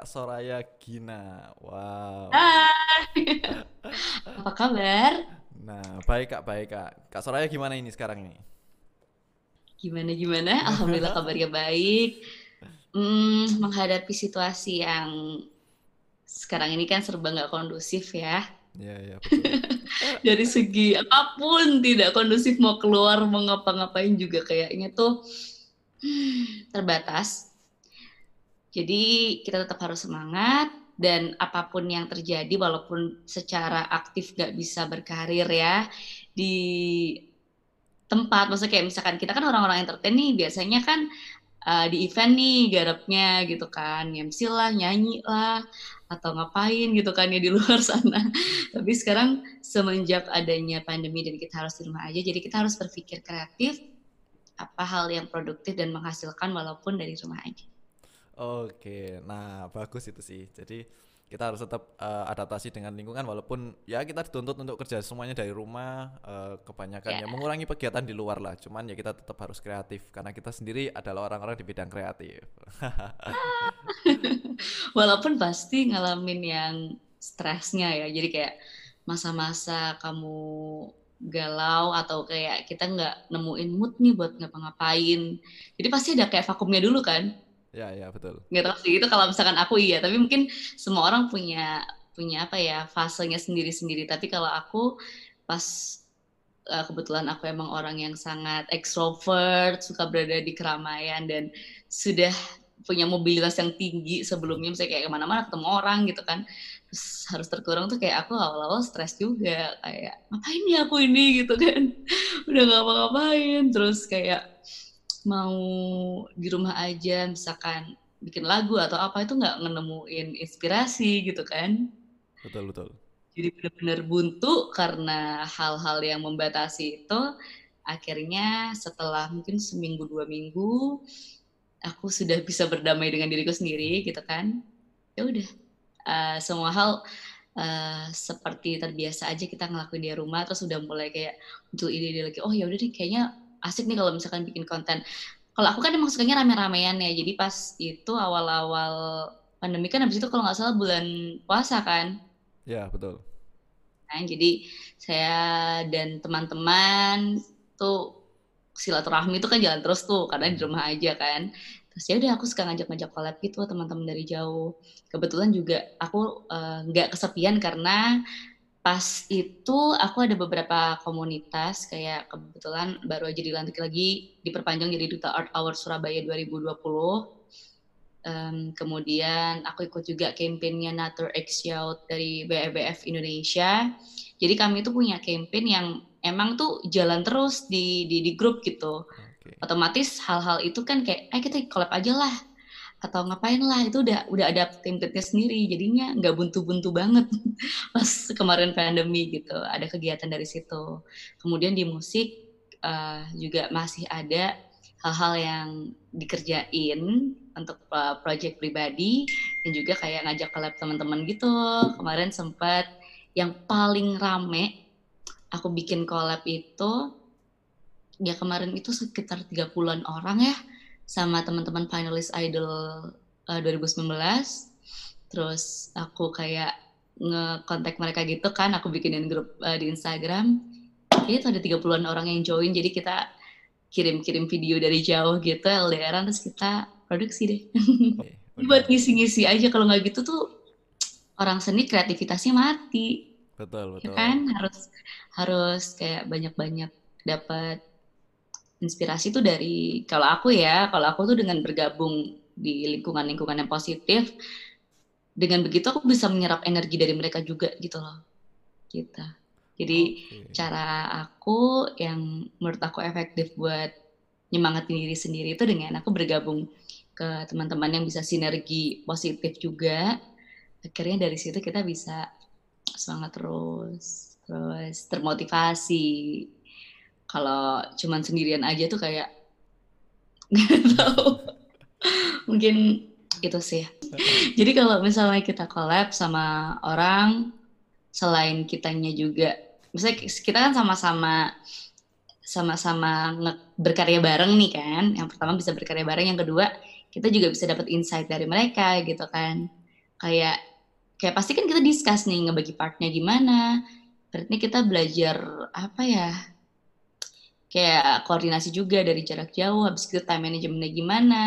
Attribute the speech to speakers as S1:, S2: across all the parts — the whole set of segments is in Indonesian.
S1: Kak Soraya Gina. Wow.
S2: Hai. Apa kabar?
S1: Nah, baik Kak, baik Kak. Kak Soraya gimana ini sekarang ini?
S2: Gimana gimana? Alhamdulillah kabarnya baik. Hmm, menghadapi situasi yang sekarang ini kan serba nggak kondusif ya.
S1: Iya, iya, betul.
S2: Dari segi apa pun tidak kondusif mau keluar mau ngapa-ngapain juga kayaknya tuh hmm, terbatas. Jadi kita tetap harus semangat dan apa pun yang terjadi walaupun secara aktif nggak bisa berkarir ya di tempat maksudnya kayak misalkan kita kan orang-orang entertain nih biasanya kan uh, di event nih garapnya gitu kan MC lah nyanyi lah atau ngapain gitu kan ya di luar sana. Tapi sekarang semenjak adanya pandemi dan kita harus di rumah aja jadi kita harus berpikir kreatif apa hal yang produktif dan menghasilkan walaupun dari rumah aja
S1: Oke, nah bagus itu sih. Jadi kita harus tetap uh, adaptasi dengan lingkungan walaupun ya kita dituntut untuk kerja semuanya dari rumah uh, kebanyakan yeah. ya mengurangi kegiatan di luar lah. Cuman ya kita tetap harus kreatif karena kita sendiri adalah orang-orang di bidang kreatif.
S2: walaupun pasti ngalamin yang stresnya ya. Jadi kayak masa-masa kamu galau atau kayak kita nggak nemuin mood nih buat ngapa-ngapain. Jadi pasti ada kayak vakumnya dulu kan
S1: Ya, ya betul.
S2: Nggak tahu sih itu kalau misalkan aku iya, tapi mungkin semua orang punya punya apa ya fasenya sendiri-sendiri. Tapi kalau aku pas uh, kebetulan aku emang orang yang sangat extrovert, suka berada di keramaian dan sudah punya mobilitas yang tinggi sebelumnya, misalnya kayak ke mana-mana ketemu orang gitu kan, terus harus terkurang tuh kayak aku awal-awal stres juga, kayak ngapain ya aku ini? gitu kan, udah nggak apa-ngapain, terus kayak mau di rumah aja misalkan bikin lagu atau apa itu nggak nemuin inspirasi gitu kan.
S1: Betul betul.
S2: Jadi benar-benar buntu karena hal-hal yang membatasi itu. Akhirnya setelah mungkin seminggu dua minggu aku sudah bisa berdamai dengan diriku sendiri gitu kan. Ya udah uh, semua hal uh, seperti terbiasa aja kita ngelakuin di rumah terus udah mulai kayak muncul ide-ide lagi oh ya udah deh kayaknya asik nih kalau misalkan bikin konten. Kalau aku kan emang sukanya rame-ramean ya, jadi pas itu awal-awal pandemi kan habis itu kalau nggak salah bulan puasa kan.
S1: Ya betul.
S2: Nah, jadi saya dan teman-teman tuh silaturahmi itu kan jalan terus tuh karena di hmm. rumah aja kan. Terus ya udah aku suka ngajak-ngajak collab gitu teman-teman dari jauh. Kebetulan juga aku eh, nggak uh, kesepian karena pas itu aku ada beberapa komunitas kayak kebetulan baru aja dilantik lagi diperpanjang jadi duta Art Hour Surabaya 2020. Um, kemudian aku ikut juga kampanyenya Nature X Youth dari BFBF Indonesia. Jadi kami itu punya campaign yang emang tuh jalan terus di di, di grup gitu. Okay. Otomatis hal-hal itu kan kayak, eh kita collab aja lah atau ngapain lah itu udah udah ada template-nya sendiri. Jadinya nggak buntu-buntu banget pas kemarin pandemi gitu ada kegiatan dari situ. Kemudian di musik uh, juga masih ada hal-hal yang dikerjain untuk uh, project pribadi dan juga kayak ngajak collab teman-teman gitu. Kemarin sempat yang paling rame aku bikin collab itu ya kemarin itu sekitar 30-an orang ya sama teman-teman finalis Idol uh, eh, 2019. Terus aku kayak ngekontak mereka gitu kan, aku bikinin grup uh, di Instagram. Kayaknya tuh ada 30-an orang yang join, jadi kita kirim-kirim video dari jauh gitu, LDRan, terus kita produksi deh. Okay, Buat ngisi-ngisi aja, kalau nggak gitu tuh orang seni kreativitasnya mati.
S1: Betul,
S2: betul. Ya kan, harus harus kayak banyak-banyak dapat inspirasi itu dari kalau aku ya, kalau aku tuh dengan bergabung di lingkungan-lingkungan yang positif, dengan begitu aku bisa menyerap energi dari mereka juga gitu loh. Gitu. Jadi okay. cara aku yang menurut aku efektif buat nyemangatin diri sendiri itu dengan aku bergabung ke teman-teman yang bisa sinergi positif juga. Akhirnya dari situ kita bisa semangat terus, terus termotivasi, kalau cuman sendirian aja tuh kayak nggak tahu mungkin itu sih jadi kalau misalnya kita collab sama orang selain kitanya juga misalnya kita kan sama-sama sama-sama berkarya bareng nih kan yang pertama bisa berkarya bareng yang kedua kita juga bisa dapat insight dari mereka gitu kan kayak kayak pasti kan kita discuss nih ngebagi partnya gimana. Berarti kita belajar apa ya? Kayak koordinasi juga dari jarak jauh, habis itu time managementnya gimana.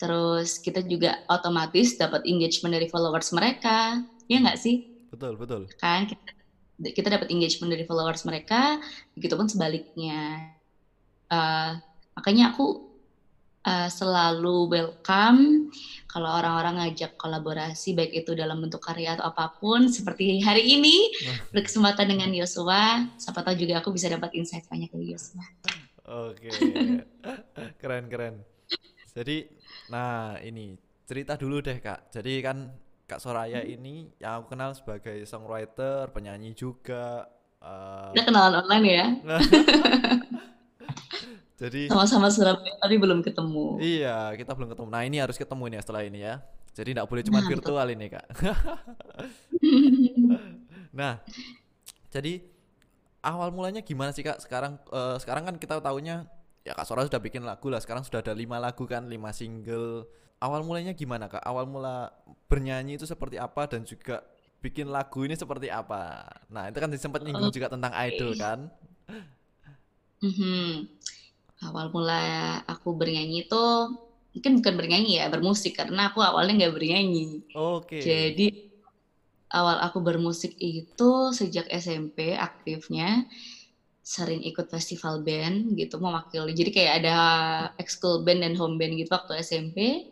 S2: Terus kita juga otomatis dapat engagement dari followers mereka. Ya nggak sih?
S1: Betul, betul.
S2: Kan kita, kita dapat engagement dari followers mereka, begitupun sebaliknya. Uh, makanya aku uh, selalu welcome kalau orang-orang ngajak kolaborasi baik itu dalam bentuk karya atau apa pun seperti hari ini berkesempatan dengan Yosua. Siapa tahu juga aku bisa dapat insight banyak dari Yosua.
S1: Oke. Keren keren. Jadi nah ini cerita dulu deh kak. Jadi kan kak Soraya hmm. ini yang aku kenal sebagai songwriter penyanyi juga
S2: uh, udah kenalan online ya
S1: Jadi
S2: sama-sama Surabaya tapi belum ketemu.
S1: Iya, kita belum ketemu. Nah, ini harus ketemu ya setelah ini ya. Jadi tidak boleh cuma nah, virtual ini, Kak. nah, jadi awal mulanya gimana sih, Kak? Sekarang uh, sekarang kan kita tahunya ya Kak Sora sudah bikin lagu lah. Sekarang sudah ada lima lagu kan, lima single. Awal mulanya gimana, Kak? Awal mula bernyanyi itu seperti apa dan juga bikin lagu ini seperti apa? Nah, itu kan sempat nyinggung okay. juga tentang idol kan?
S2: Mm -hmm awal mula aku bernyanyi itu mungkin bukan bernyanyi ya bermusik karena aku awalnya nggak bernyanyi.
S1: Oke. Okay.
S2: Jadi awal aku bermusik itu sejak SMP aktifnya sering ikut festival band gitu mewakili. Jadi kayak ada ekskul band dan home band gitu waktu SMP.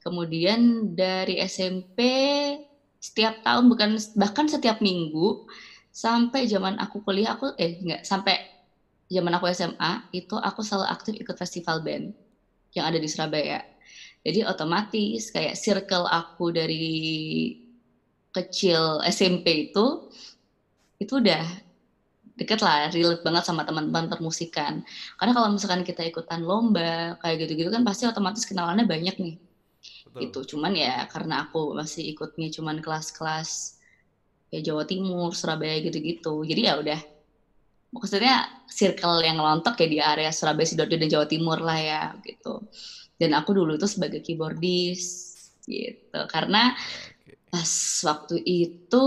S2: Kemudian dari SMP setiap tahun bukan bahkan setiap minggu sampai zaman aku kuliah aku eh enggak sampai zaman aku SMA itu aku selalu aktif ikut festival band yang ada di Surabaya. Jadi otomatis kayak circle aku dari kecil SMP itu itu udah deket lah, relate banget sama teman-teman permusikan. Karena kalau misalkan kita ikutan lomba kayak gitu-gitu kan pasti otomatis kenalannya banyak nih. Betul. Itu cuman ya karena aku masih ikutnya cuman kelas-kelas ya Jawa Timur, Surabaya gitu-gitu. Jadi ya udah maksudnya circle yang lontok ya di area Surabaya Sidoarjo dan Jawa Timur lah ya gitu. Dan aku dulu itu sebagai keyboardis gitu. Karena pas waktu itu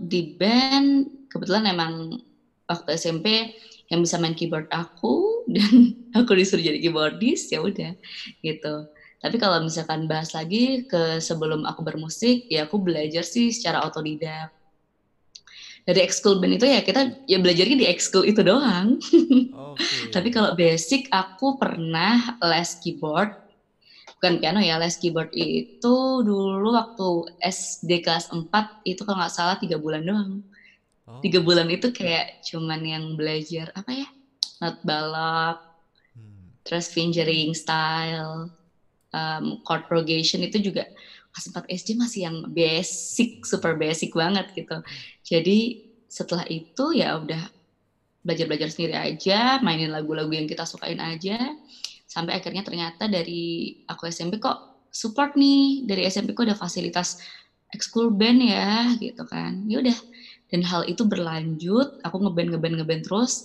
S2: di band kebetulan emang waktu SMP yang bisa main keyboard aku dan aku disuruh jadi keyboardis ya udah gitu. Tapi kalau misalkan bahas lagi ke sebelum aku bermusik ya aku belajar sih secara otodidak dari ekskul band itu ya kita ya belajarnya di ekskul itu doang. Okay. Tapi kalau basic aku pernah les keyboard, bukan piano ya, les keyboard itu dulu waktu SD kelas 4 itu kalau nggak salah tiga bulan doang. Oh. Tiga bulan itu kayak cuman yang belajar apa ya, not balap, hmm. terus fingering style, um, chord progression itu juga kelas 4 SD masih yang basic, super basic banget gitu. Jadi setelah itu ya udah belajar-belajar sendiri aja, mainin lagu-lagu yang kita sukain aja. Sampai akhirnya ternyata dari aku SMP kok support nih, dari SMP kok ada fasilitas ekskul band ya gitu kan. Ya udah. Dan hal itu berlanjut, aku ngeband ngeband ngeband terus.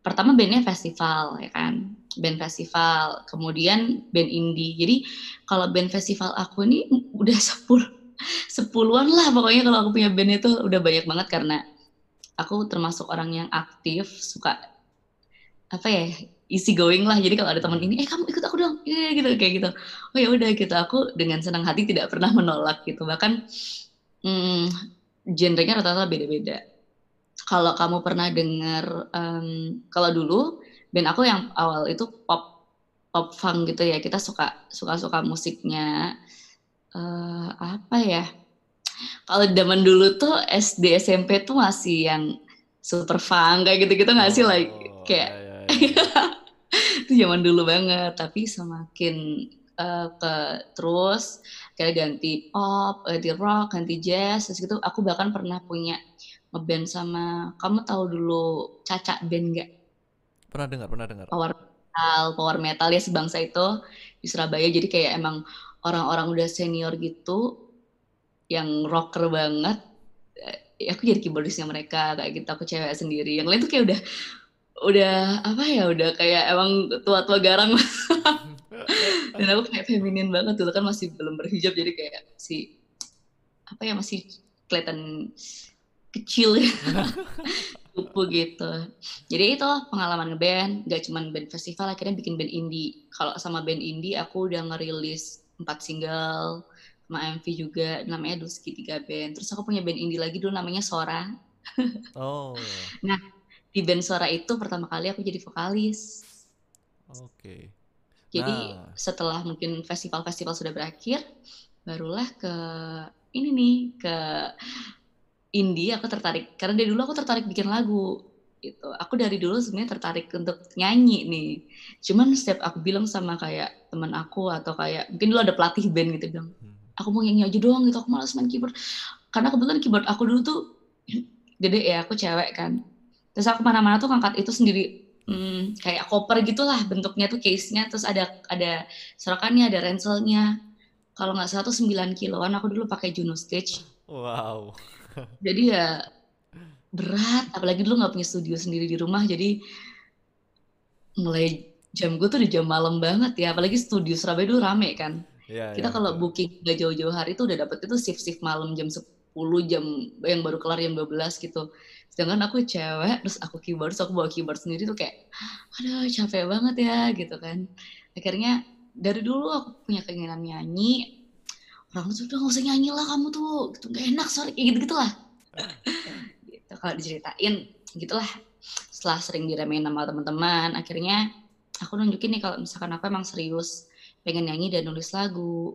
S2: Pertama bandnya festival ya kan band festival, kemudian band indie. Jadi kalau band festival aku ini udah sepuluh sepuluhan lah pokoknya kalau aku punya band itu udah banyak banget karena aku termasuk orang yang aktif suka apa ya easy going lah. Jadi kalau ada teman ini eh kamu ikut aku dong. Ya gitu kayak gitu. Oh ya udah gitu. Aku dengan senang hati tidak pernah menolak gitu. Bahkan hmm, genrenya rata-rata beda-beda. Kalau kamu pernah dengar um, kalau dulu band aku yang awal itu pop pop funk gitu ya kita suka suka suka musiknya uh, apa ya kalau zaman dulu tuh SD SMP tuh masih yang super funk kayak gitu-gitu nggak oh, sih like kayak ya, ya, ya. itu zaman dulu banget tapi semakin uh, ke terus kayak ganti pop, ganti rock, ganti jazz, terus gitu. Aku bahkan pernah punya ngeband sama kamu tahu dulu Caca Band nggak?
S1: Pernah dengar, pernah dengar.
S2: Power metal, power metal ya sebangsa itu di Surabaya. Jadi kayak emang orang-orang udah senior gitu yang rocker banget ya aku jadi keyboardisnya mereka kayak gitu. Aku cewek sendiri. Yang lain tuh kayak udah udah apa ya udah kayak emang tua-tua garang. Dan aku kayak feminin banget. Dulu kan masih belum berhijab jadi kayak si apa ya masih kelihatan kecil ya kupu gitu. Jadi itu pengalaman ngeband gak cuman band festival akhirnya bikin band indie. Kalau sama band indie aku udah ngerilis empat single sama MV juga namanya Duski tiga band. Terus aku punya band indie lagi dulu namanya Sora.
S1: Oh.
S2: Nah di band Sora itu pertama kali aku jadi vokalis.
S1: Oke. Okay.
S2: jadi nah. setelah mungkin festival-festival sudah berakhir barulah ke ini nih ke indie aku tertarik karena dari dulu aku tertarik bikin lagu gitu. Aku dari dulu sebenarnya tertarik untuk nyanyi nih. Cuman setiap aku bilang sama kayak teman aku atau kayak mungkin dulu ada pelatih band gitu bilang, hmm. aku mau nyanyi aja doang gitu, aku malas main keyboard. Karena kebetulan keyboard aku dulu tuh gede ya, aku cewek kan. Terus aku mana-mana tuh ngangkat itu sendiri hmm, kayak koper gitulah bentuknya tuh case-nya terus ada ada serakannya, ada ranselnya. Kalau nggak salah tuh 9 kiloan aku dulu pakai Juno Stage.
S1: Wow
S2: jadi ya berat. Apalagi dulu nggak punya studio sendiri di rumah jadi mulai jam gue tuh di jam malam banget ya. Apalagi studio Surabaya dulu rame kan. Ya, kita ya, kalau betul. booking nggak jauh-jauh hari itu udah dapet itu shift-shift malam jam 10 jam yang baru kelar jam 12 gitu. Sedangkan aku cewek terus aku keyboard terus aku bawa keyboard sendiri tuh kayak aduh capek banget ya gitu kan. Akhirnya dari dulu aku punya keinginan nyanyi orang tuh udah gak usah nyanyi lah kamu tuh. Gitu gak enak sorry. Kayak gitu gitulah gitu kalau diceritain gitulah. Setelah sering diremehin sama teman-teman akhirnya aku nunjukin nih kalau misalkan aku emang serius pengen nyanyi dan nulis lagu.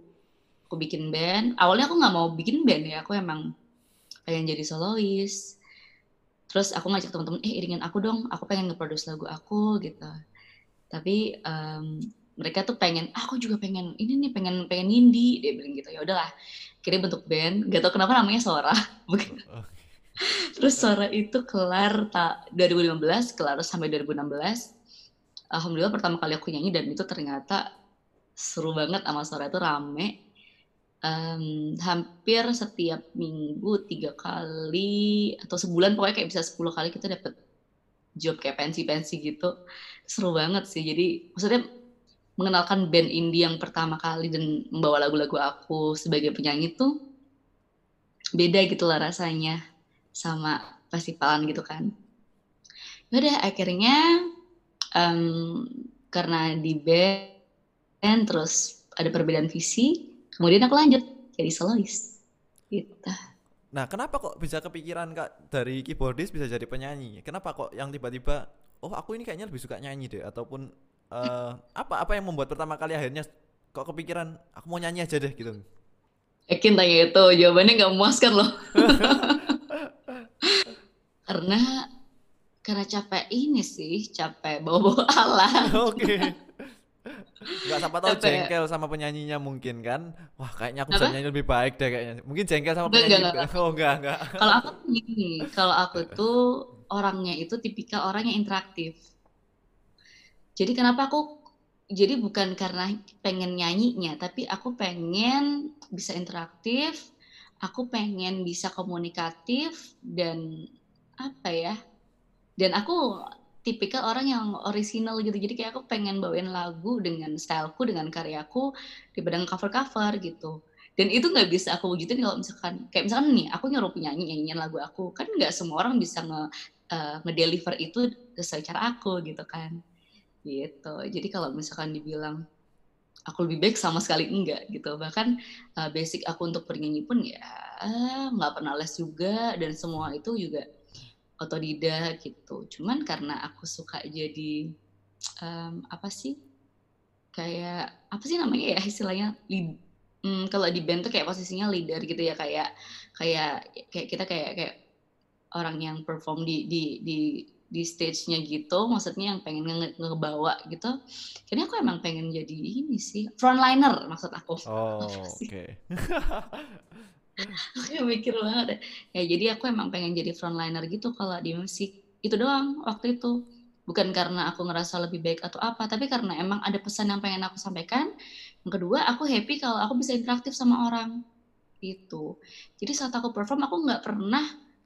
S2: Aku bikin band. Awalnya aku nggak mau bikin band ya aku emang pengen jadi solois. Terus aku ngajak teman-teman eh iringin aku dong aku pengen nge-produce lagu aku gitu. Tapi um, mereka tuh pengen ah, aku juga pengen ini nih pengen pengen indie dia bilang gitu. Ya udahlah kira bentuk band gak tau kenapa namanya Sora. Terus Sora itu kelar tak 2015 kelar sampai 2016 alhamdulillah pertama kali aku nyanyi dan itu ternyata seru banget sama Sora itu rame. Um, hampir setiap minggu tiga kali atau sebulan pokoknya kayak bisa 10 kali kita dapet job kayak pensi-pensi gitu. Seru banget sih. Jadi maksudnya mengenalkan band indie yang pertama kali dan membawa lagu-lagu aku sebagai penyanyi tuh beda gitu lah rasanya sama festivalan gitu kan. Udah akhirnya um, karena di band terus ada perbedaan visi, kemudian aku lanjut jadi solois. Gitu.
S1: Nah, kenapa kok bisa kepikiran Kak dari keyboardis bisa jadi penyanyi? Kenapa kok yang tiba-tiba oh aku ini kayaknya lebih suka nyanyi deh ataupun uh, apa apa yang membuat pertama kali akhirnya kok kepikiran aku mau nyanyi aja deh gitu?
S2: Yakin tanya itu jawabannya nggak memuaskan loh. Karena karena capek ini sih capek bawa-bawa Allah
S1: oke. Okay. Gak siapa tahu capek. jengkel sama penyanyinya mungkin kan. Wah kayaknya aku bisa nyanyi lebih baik deh kayaknya. Mungkin jengkel sama penyanyi enggak, enggak. oh enggak enggak
S2: kalau aku gini kalau aku tuh orangnya itu tipikal orang yang interaktif jadi kenapa aku jadi bukan karena pengen nyanyinya, tapi aku pengen bisa interaktif, aku pengen bisa komunikatif dan apa ya? Dan aku tipikal orang yang original gitu. Jadi kayak aku pengen bawain lagu dengan styleku, dengan karyaku di bidang cover-cover gitu. Dan itu nggak bisa aku wujudin kalau misalkan kayak misalkan nih aku nyuruh penyanyi nyanyiin lagu aku kan nggak semua orang bisa nge uh, ngedeliver itu sesuai cara aku gitu kan gitu. Jadi kalau misalkan dibilang aku lebih baik sama sekali enggak gitu. Bahkan uh, basic aku untuk bernyanyi pun ya nggak pernah les juga dan semua itu juga otodidak gitu. Cuman karena aku suka jadi um, apa sih? Kayak apa sih namanya ya istilahnya? Lead, um, kalau di band tuh kayak posisinya leader gitu ya kayak kayak kayak kita kayak kayak orang yang perform di di di di stage-nya gitu, maksudnya yang pengen nge ngebawa gitu. Kayaknya aku emang pengen jadi ini sih, frontliner maksud aku.
S1: Oh, oke. Okay.
S2: aku mikir banget ya. ya. jadi aku emang pengen jadi frontliner gitu kalau di musik. Itu doang waktu itu. Bukan karena aku ngerasa lebih baik atau apa, tapi karena emang ada pesan yang pengen aku sampaikan. Yang kedua, aku happy kalau aku bisa interaktif sama orang. Gitu. Jadi saat aku perform, aku nggak pernah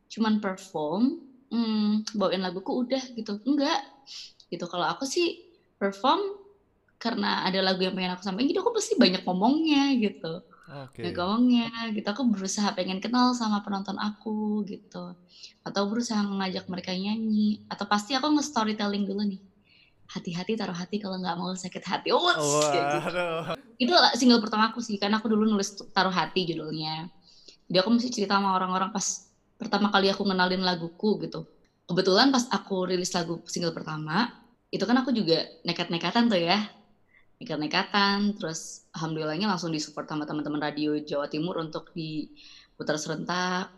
S2: cuman perform hmm, bawain laguku udah gitu. Enggak. Gitu. Kalau aku sih perform karena ada lagu yang pengen aku sampaikan jadi aku pasti banyak ngomongnya gitu.
S1: Oke.
S2: banyak ngomongnya gitu. Aku berusaha pengen kenal sama penonton aku gitu. Atau berusaha mengajak mereka nyanyi. Atau pasti aku nge-storytelling dulu nih. Hati-hati taruh hati kalau nggak mau sakit hati. Oh kayak gitu. Itu single pertama aku sih karena aku dulu nulis taruh hati judulnya. Jadi aku mesti cerita sama orang-orang pas pertama kali aku kenalin laguku gitu. Kebetulan pas aku rilis lagu single pertama itu kan aku juga nekat-nekatan tuh ya. Nekat-nekatan terus alhamdulillahnya langsung disupport sama teman-teman radio Jawa Timur untuk diputar serentak.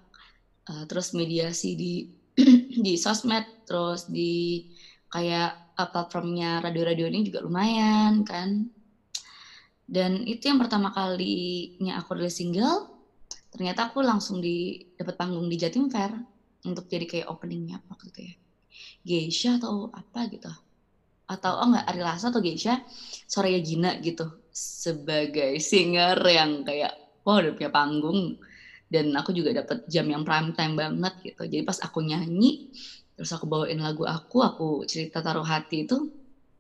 S2: Eh, terus mediasi di di sosmed terus di kayak uh, platformnya radio-radio ini juga lumayan kan. Dan itu yang pertama kalinya aku rilis single ternyata aku langsung di dapat panggung di Jatim Fair untuk jadi kayak openingnya apa gitu ya. Geisha atau apa gitu. Atau oh enggak Ari Lasa atau Geisha Soraya Gina gitu. Sebagai singer yang kayak wah udah punya panggung. Dan aku juga dapat jam yang prime time banget gitu. Jadi pas aku nyanyi terus aku bawain lagu aku aku cerita taruh hati itu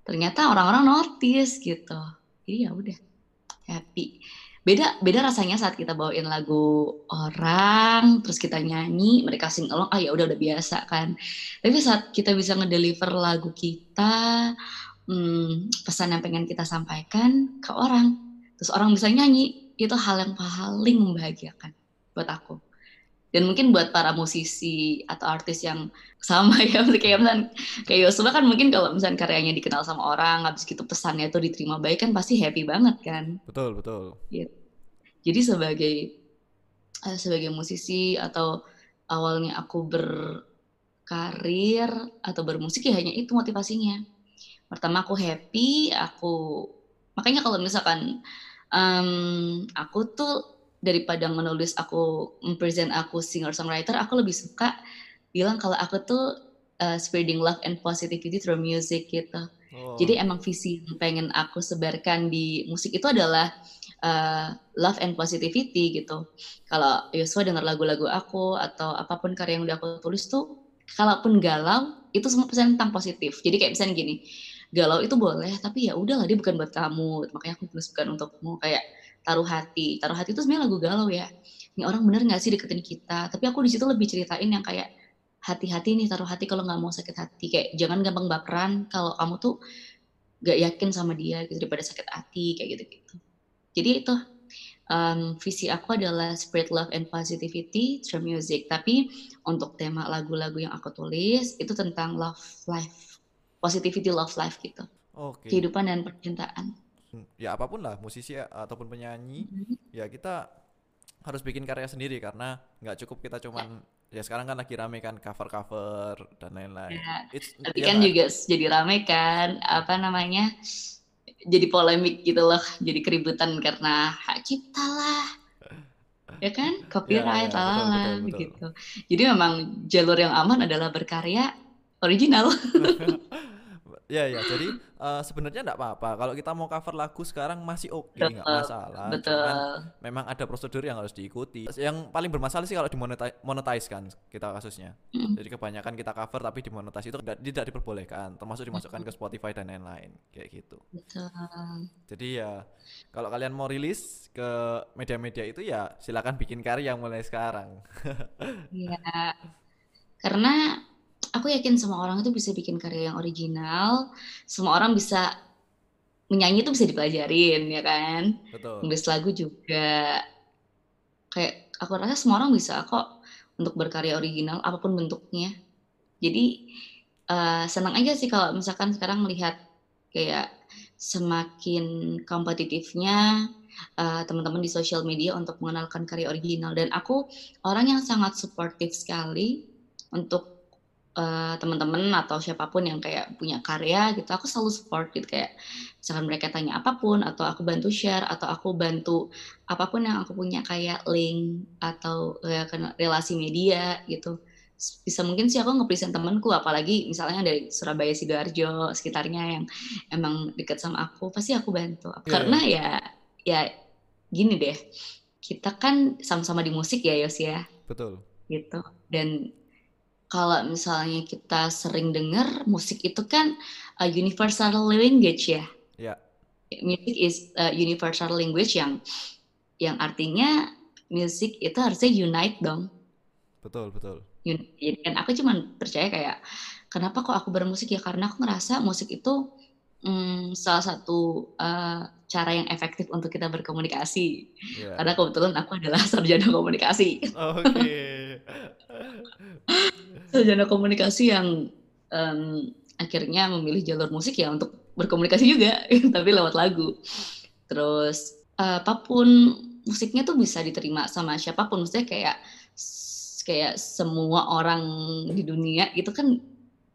S2: ternyata orang-orang notice gitu. Jadi ya udah happy beda beda rasanya saat kita bawain lagu orang terus kita nyanyi mereka sing along ah ya udah udah biasa kan. Tapi saat kita bisa ngedeliver lagu kita hmm, pesan yang pengen kita sampaikan ke orang terus orang bisa nyanyi itu hal yang paling membahagiakan buat aku dan mungkin buat para musisi atau artis yang sama ya kayak misalnya kayak Yosua kan mungkin kalau misalnya karyanya dikenal sama orang habis gitu pesannya itu diterima baik kan pasti happy banget kan.
S1: Betul, betul.
S2: jadi sebagai eh, sebagai musisi atau awalnya aku berkarir atau bermusik ya hanya itu motivasinya. Pertama aku happy aku makanya kalau misalkan em, aku tuh daripada menulis aku present aku singer songwriter aku lebih suka bilang kalau aku tuh uh, spreading love and positivity through music gitu
S1: Oh,
S2: jadi emang visi yang pengen aku sebarkan di musik itu adalah uh, love and positivity gitu. Kalau Yosua dengar lagu-lagu aku atau apa pun karya yang udah aku tulis tuh, kalaupun galau itu semua pesan tentang positif. Jadi kayak misalnya gini, galau itu boleh, tapi ya udahlah dia bukan buat kamu. Makanya aku tulis bukan untukmu. Kayak taruh hati, taruh hati itu sebenarnya lagu galau ya. Ini orang bener nggak sih deketin kita? Tapi aku di situ lebih ceritain yang kayak hati-hati nih taruh hati kalau nggak mau sakit hati kayak jangan gampang baperan kalau kamu tuh nggak yakin sama dia gitu daripada sakit hati kayak gitu gitu jadi itu um, visi aku adalah spread love and positivity through music tapi untuk tema lagu-lagu yang aku tulis itu tentang love life positivity love life gitu
S1: Oke.
S2: kehidupan dan percintaan
S1: Ya apa pun lah, musisi ya, ataupun penyanyi, ya kita harus bikin karya sendiri karena nggak cukup kita cuman ya. sekarang kan lagi rame kan cover-cover dan lain-lain.
S2: Ya,
S1: It's
S2: tapi
S1: ya
S2: kan juga jadi rame kan apa namanya jadi polemik gitu loh jadi keributan karena hak cipta lah. Ya kan? Copyright
S1: ya, betul,
S2: lalala
S1: betul, betul.
S2: gitu. Jadi memang jalur yang aman adalah berkarya original
S1: Ya ya, jadi eh, sebenarnya nggak apa-apa kalau kita mau cover lagu sekarang masih oke, nggak
S2: Betul,
S1: masalah.
S2: betul
S1: Cuman memang ada prosedur yang harus diikuti. Yang paling bermasalah sih kalau dimonetize monetize kan kita kasusnya.
S2: Mm.
S1: Jadi kebanyakan kita cover tapi dimonetize itu tidak, tidak diperbolehkan, termasuk dimasukkan ke Spotify dan lain-lain kayak gitu.
S2: betul
S1: Jadi ya kalau kalian mau rilis ke media-media itu ya silakan bikin karya mulai sekarang.
S2: ya karena aku yakin semua orang itu bisa bikin karya yang original semua orang bisa menyanyi itu bisa dipelajarin ya kan?
S1: Betul.
S2: nulis lagu juga. Kayak aku rasa semua orang bisa kok untuk berkarya original apa pun bentuknya. Jadi eh, senang aja sih kalau misalkan sekarang melihat kayak semakin kompetitifnya eh, teman-teman di sosial media untuk mengenalkan karya original. Dan aku orang yang sangat suportif sekali untuk eh, teman-teman atau siapa pun yang kayak punya karya gitu aku selalu support gitu. Kayak misalkan mereka tanya apa pun atau aku bantu share atau aku bantu apa pun yang aku punya kayak link atau kena- relasi media gitu. Bisa mungkin sih aku nge-present temanku apalagi misalnya dari Surabaya Sidoarjo sekitarnya yang emang deket sama aku pasti aku bantu.
S1: Iya,
S2: karena ya ya gini deh kita kan sama-sama di musik ya Yos ya.
S1: Betul.
S2: gitu. Dan kalau misalnya kita sering dengar musik itu kan a universal language ya
S1: Ya.
S2: music is a universal language yang yang artinya music itu harusnya unite dong.
S1: Betul, betul.
S2: Dan aku cuma percaya kayak kenapa kok aku bermusik ya karena aku ngerasa musik itu hmm, salah satu uh, cara yang efektif untuk kita berkomunikasi. Yeah. Karena kebetulan aku adalah sarjana komunikasi. Oke. Okay. sarjana komunikasi yang um, akhirnya memilih jalur musik ya untuk berkomunikasi juga, tapi lewat lagu. Terus uh, apa pun musiknya tuh bisa diterima sama siapa pun, maksudnya kayak kayak semua orang di dunia itu kan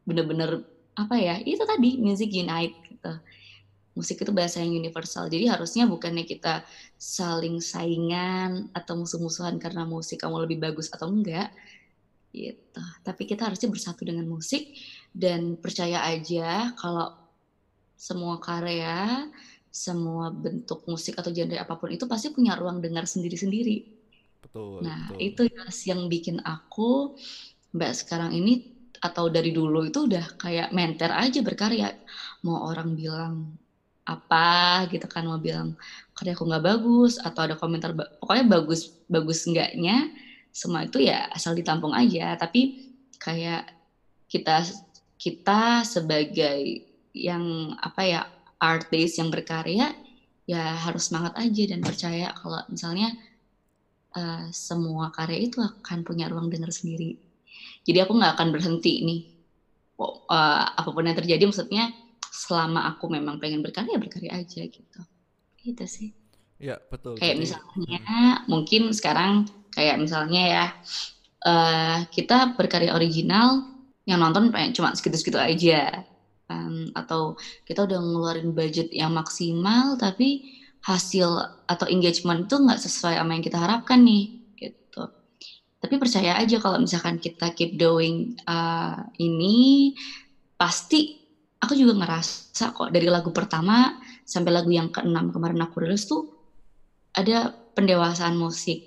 S2: bener-bener apa ya itu tadi music unite gitu musik itu bahasa yang universal jadi harusnya bukannya kita saling saingan atau musuh-musuhan karena musik kamu lebih bagus atau enggak gitu tapi kita harusnya bersatu dengan musik dan percaya aja kalau semua karya, semua bentuk musik atau genre apa pun itu pasti punya ruang dengar sendiri-sendiri. Betul. Nah, betul. itu yang bikin aku mbak sekarang ini atau dari dulu itu udah kayak menter aja berkarya. Mau orang bilang apa gitu kan mau bilang karya aku nggak bagus atau ada komentar pokoknya bagus bagus enggaknya semua itu ya asal ditampung aja tapi kayak kita kita sebagai yang apa ya artis yang berkarya ya harus semangat aja dan percaya kalau misalnya uh, semua karya itu akan punya ruang dengar sendiri. Jadi aku nggak akan berhenti nih. Uh, apa pun yang terjadi maksudnya selama aku memang pengen berkarya berkarya aja gitu. Gitu sih.
S1: Ya betul.
S2: Kayak Jadi, misalnya hmm. mungkin sekarang kayak misalnya ya uh, kita berkarya original yang nonton cuma segitu-segitu aja um, atau kita udah ngeluarin budget yang maksimal tapi hasil atau engagement itu nggak sesuai sama yang kita harapkan nih gitu tapi percaya aja kalau misalkan kita keep doing uh, ini pasti aku juga ngerasa kok dari lagu pertama sampai lagu yang keenam kemarin aku rilis tuh ada pendewasaan musik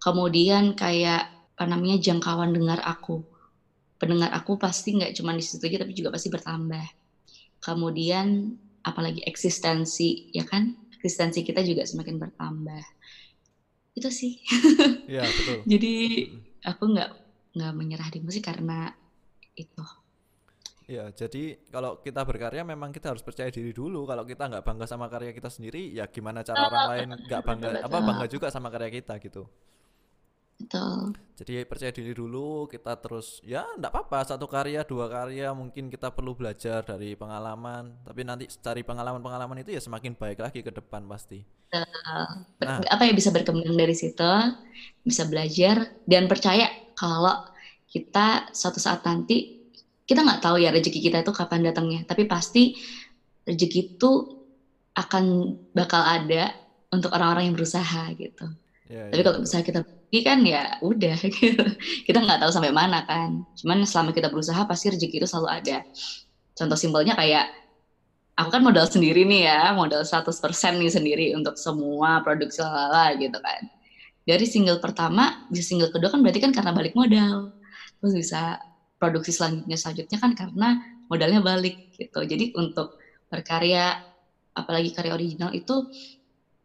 S2: kemudian kayak apa namanya jangkauan dengar aku pendengar aku pasti nggak cuma di situ aja tapi juga pasti bertambah. Kemudian apalagi eksistensi ya kan eksistensi kita juga semakin bertambah. Itu sih. Iya betul. Jadi aku nggak nggak menyerah di musik karena itu.
S1: Ya, jadi kalau kita berkarya memang kita harus percaya diri dulu. Kalau kita nggak bangga sama karya kita sendiri, ya gimana cara orang lain nggak bangga apa bangga juga sama karya kita gitu. Betul. Jadi percaya diri dulu, kita terus ya enggak apa-apa satu karya, dua karya mungkin kita perlu belajar dari pengalaman, tapi nanti cari pengalaman-pengalaman itu ya semakin baik lagi ke depan pasti.
S2: Uh, nah. apa ya bisa berkembang dari situ, bisa belajar dan percaya kalau kita suatu saat nanti kita nggak tahu ya rezeki kita itu kapan datangnya, tapi pasti rezeki itu akan bakal ada untuk orang-orang yang berusaha gitu. Ya, Tapi ya, kalau misalnya kita pergi kan ya udah gitu. Kita nggak tahu sampai mana kan. Cuman selama kita berusaha pasti rezeki itu selalu ada. Contoh simpelnya kayak aku kan modal sendiri nih ya, modal 100% nih sendiri untuk semua produksi lala gitu kan. Dari single pertama bisa single kedua kan berarti kan karena balik modal. Terus bisa produksi selanjutnya selanjutnya kan karena modalnya balik gitu. Jadi untuk berkarya apalagi karya original itu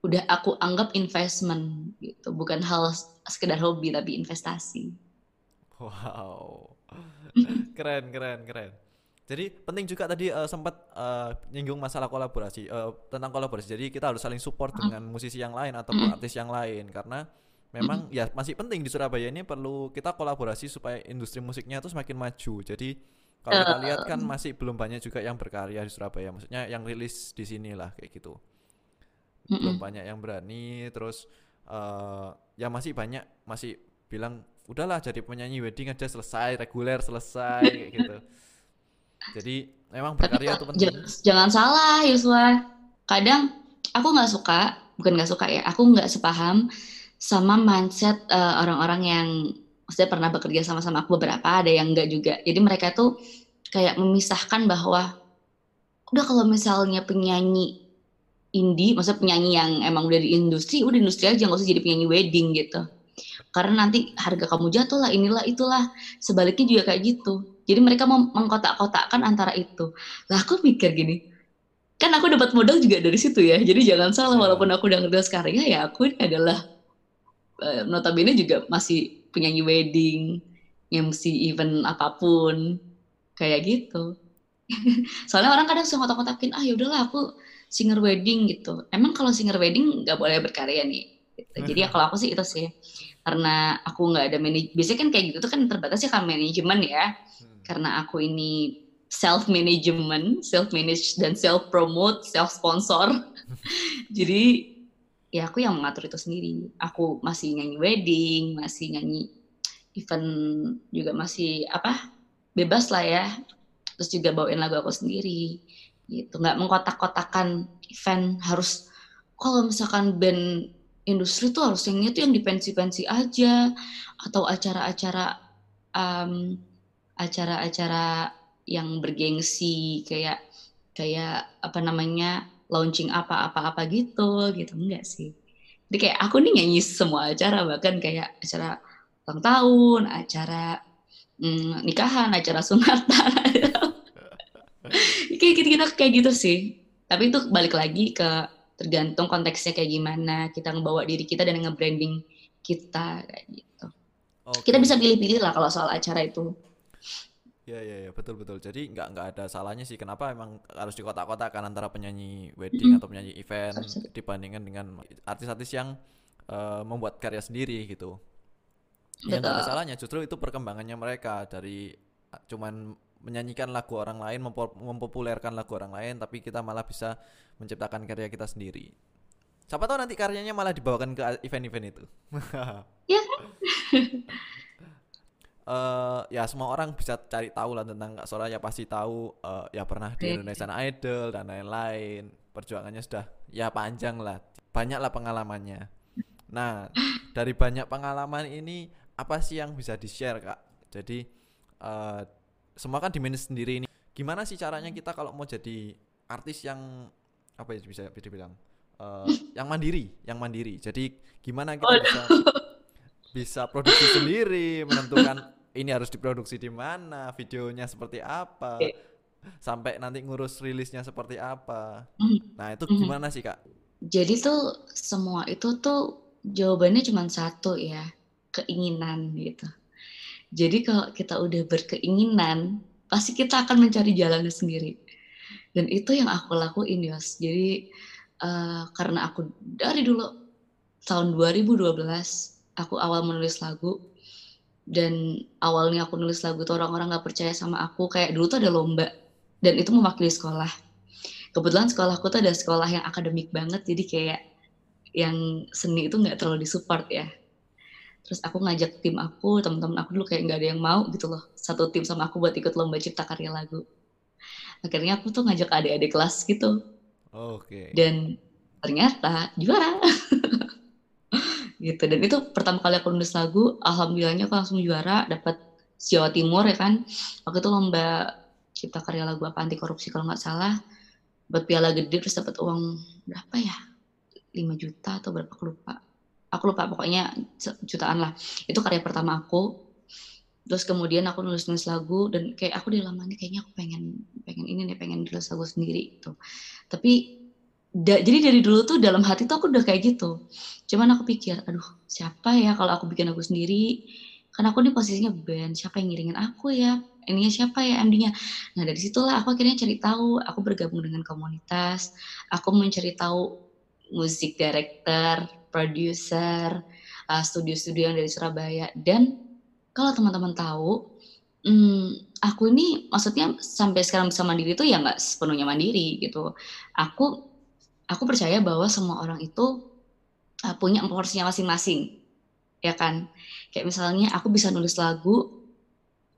S2: udah aku anggap investment gitu. Bukan hal sekedar hobi tapi investasi.
S1: Wow. Keren keren keren. Jadi penting juga tadi uh, sempat uh, nyinggung masalah kolaborasi uh, tentang kolaborasi. Jadi kita harus saling support dengan musisi yang lain ataupun artis yang lain. Karena memang ya masih penting di Surabaya ini perlu kita kolaborasi supaya industri musiknya itu semakin maju. Jadi kalau kita lihat kan masih belum banyak juga yang berkarya di Surabaya. Maksudnya yang rilis di sini lah kayak gitu. Belum banyak yang berani terus uh, ya masih banyak masih bilang udahlah jadi penyanyi wedding aja selesai reguler selesai kayak gitu. Jadi memang berkarya itu penting.
S2: jangan salah Yuswa. Kadang aku nggak suka bukan nggak suka ya aku nggak sepaham sama mindset uh, orang-orang yang maksudnya pernah bekerja sama-sama aku beberapa ada yang enggak juga jadi mereka tuh kayak memisahkan bahwa udah kalau misalnya penyanyi indie, maksudnya penyanyi yang emang udah di industri, udah di industri aja nggak usah jadi penyanyi wedding gitu. Karena nanti harga kamu jatuh lah, inilah itulah. Sebaliknya juga kayak gitu. Jadi mereka mau mengkotak-kotakkan antara itu. Lah aku mikir gini, kan aku dapat modal juga dari situ ya. Jadi jangan salah, yeah. walaupun aku udah ngerti karya, ya aku ini adalah uh, notabene juga masih penyanyi wedding, MC event apa pun, kayak gitu. Soalnya orang kadang suka kotak-kotakin, ah yaudahlah aku singer wedding gitu. Emang kalau singer wedding nggak boleh berkarya nih. Gitu. Jadi ya kalau aku sih itu sih, karena aku nggak ada manajemen. Biasanya kan kayak gitu tuh kan terbatas ya kan manajemen ya. Hmm. Karena aku ini self management, self manage dan self promote, self sponsor. Jadi ya aku yang mengatur itu sendiri. Aku masih nyanyi wedding, masih nyanyi event juga masih apa bebas lah ya. Terus juga bawain lagu aku sendiri gitu. Nggak mengkotak-kotakan event harus kalau misalkan band industri tuh harus yang itu yang di pensi-pensi aja atau acara-acara um, acara-acara yang bergengsi kayak kayak apa namanya launching apa-apa-apa gitu gitu. Enggak sih. Jadi kayak aku nih nyanyi semua acara bahkan kayak acara ulang tahun acara mm, nikahan acara sunatan. Kayak gitu gitu kayak gitu sih. Tapi itu balik lagi ke tergantung konteksnya kayak gimana kita ngebawa diri kita dan nge-branding kita kayak gitu. Okay. kita bisa pilih-pilih lah kalau soal acara itu
S1: Ya ya ya betul betul. Jadi nggak nggak ada salahnya sih kenapa emang harus di kotak-kotakan antara penyanyi wedding mm. atau penyanyi event dibandingkan dengan artis-artis yang uh, membuat karya sendiri gitu. Ya nggak ada salahnya. Justru itu perkembangannya mereka dari cuman menyanyikan lagu orang lain, mempopulerkan lagu orang lain, tapi kita malah bisa menciptakan karya kita sendiri. Siapa tahu nanti karyanya malah dibawakan ke event-event itu.
S2: ya
S1: uh, ya semua orang bisa cari tahu lah tentang Kak Sora. Ya pasti tahu uh, ya pernah di Indonesian Idol dan lain-lain. Perjuangannya sudah ya panjang lah. Banyak lah pengalamannya. Nah dari banyak pengalaman ini apa sih yang bisa di share kak? Jadi uh, semua kan di manage sendiri ini. Gimana sih caranya kita kalau mau jadi artis yang apa ya bisa dibilang uh, yang mandiri yang mandiri? Jadi gimana kita bisa bisa produksi sendiri, menentukan ini harus diproduksi di mana, videonya seperti apa, okay. sampai nanti ngurus rilisnya seperti apa. Mm. Nah itu mm-hmm. gimana sih kak?
S2: Jadi tuh semua itu tuh jawabannya cuma satu ya, keinginan gitu. Jadi kalau kita udah berkeinginan, pasti kita akan mencari jalannya sendiri. Dan itu yang aku lakuin Yos. Jadi uh, karena aku dari dulu tahun 2012 aku awal menulis lagu dan awalnya aku nulis lagu tuh orang-orang nggak percaya sama aku kayak dulu tuh ada lomba dan itu mewakili sekolah. Kebetulan sekolahku tuh ada sekolah yang akademik banget jadi kayak yang seni itu nggak terlalu disupport ya. Terus aku ngajak tim aku teman-teman aku dulu kayak nggak ada yang mau gitu loh satu tim sama aku buat ikut lomba cipta karya lagu. Akhirnya aku tuh ngajak adik-adik kelas gitu.
S1: Oke. Okay.
S2: dan ternyata juara gitu. Dan itu pertama kali aku nulis lagu alhamdulillahnya aku langsung juara dapat Jawa Timur ya kan. Waktu itu lomba cipta karya lagu apa anti korupsi kalau nggak salah. Buat piala gede terus dapat uang berapa ya? 5 juta atau berapa aku lupa. Aku lupa pokoknya jutaan lah. Itu karya pertama aku. Terus kemudian aku nulis nulis lagu dan kayak aku di lama ini kayaknya aku pengen pengen ini nih pengen nulis lagu sendiri gitu. Tapi da, jadi dari dulu tuh dalam hati tuh aku udah kayak gitu. Cuman aku pikir, aduh siapa ya kalau aku bikin lagu sendiri? Karena aku nih posisinya band, siapa yang ngiringin aku ya? Ininya siapa ya MD-nya? Nah dari situlah aku akhirnya cari tahu, aku bergabung dengan komunitas, aku mencari tahu musik director, producer, uh, studio-studio yang dari Surabaya. Dan kalau teman-teman tahu, hmm, aku ini maksudnya sampai sekarang bisa mandiri tuh ya nggak sepenuhnya mandiri gitu. Aku aku percaya bahwa semua orang itu uh, punya porsinya masing-masing ya kan? Kayak misalnya aku bisa nulis lagu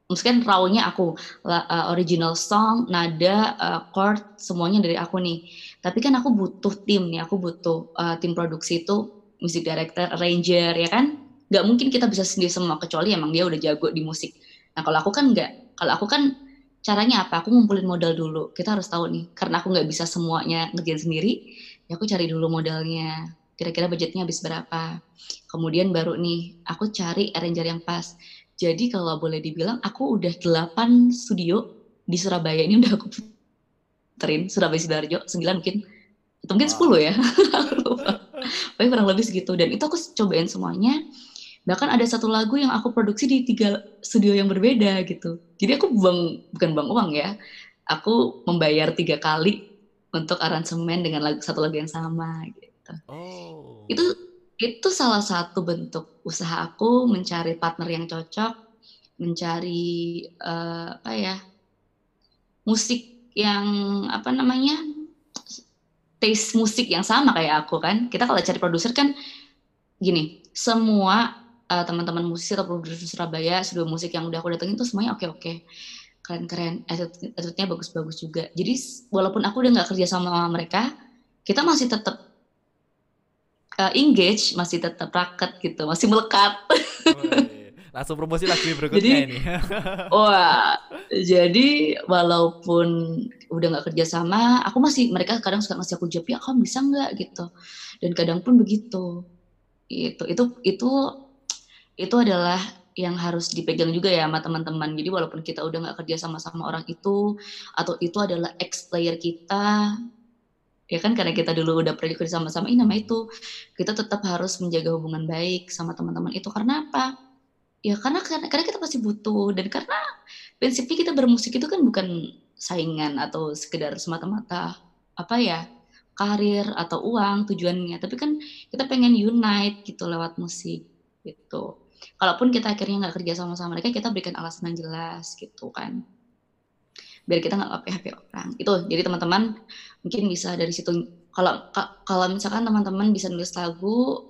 S2: mungkin rawnya aku uh, original song nada uh, chord semuanya dari aku nih. Tapi kan aku butuh tim nih aku butuh uh, tim produksi itu music director arranger ya kan? Nggak mungkin kita bisa sendiri semua kecuali emang dia udah jago di musik. Nah kalau aku kan nggak. Kalau aku kan caranya apa? Aku ngumpulin modal dulu. Kita harus tahu nih karena aku nggak bisa semuanya ngerjain sendiri ya aku cari dulu modalnya. Kira-kira budgetnya habis berapa? Kemudian baru nih aku cari arranger yang pas. Jadi kalau boleh dibilang aku udah delapan studio di Surabaya. Ini udah aku terin Surabaya Sidoarjo 9 mungkin. Itu mungkin wow. 10 ya. Tapi kurang lebih segitu. Dan itu aku cobain semuanya bahkan ada satu lagu yang aku produksi di tiga studio yang berbeda gitu jadi aku buang bukan buang uang ya aku membayar tiga kali untuk aransemen dengan lagu satu lagu yang sama gitu oh. itu itu salah satu bentuk usaha aku mencari partner yang cocok mencari uh, apa ya musik yang apa namanya taste musik yang sama kayak aku kan. Kita kalau cari produser kan gini, semua uh, teman-teman musik atau produser Surabaya, studio musik yang udah aku datengin tuh semuanya oke-oke. Keren-keren, attitude-nya bagus-bagus juga. Jadi walaupun aku udah nggak kerja sama mereka, kita masih tetap uh, engage, masih tetap raket gitu, masih melekat.
S1: Langsung promosi lagi berikutnya jadi, ini.
S2: wah, jadi walaupun udah nggak kerja sama, aku masih mereka kadang suka ngasih aku job ya kamu bisa nggak gitu. Dan kadang pun begitu. Itu itu itu itu adalah yang harus dipegang juga ya sama teman-teman. Jadi walaupun kita udah nggak kerja sama sama orang itu atau itu adalah ex player kita, ya kan karena kita dulu udah pernah kerja sama-sama ini nama itu kita tetap harus menjaga hubungan baik sama teman-teman itu. Karena apa? Ya karena karena kita pasti butuh dan karena prinsipnya kita bermusik itu kan bukan saingan atau sekedar semata-mata apa ya karir atau uang tujuannya. Tapi kan kita pengen unite gitu lewat musik gitu kalaupun kita akhirnya nggak kerja sama sama mereka kita berikan alasan yang jelas gitu kan. Biar kita nggak HP orang itu jadi teman-teman mungkin bisa dari situ kalau kalau misalkan teman-teman bisa nulis lagu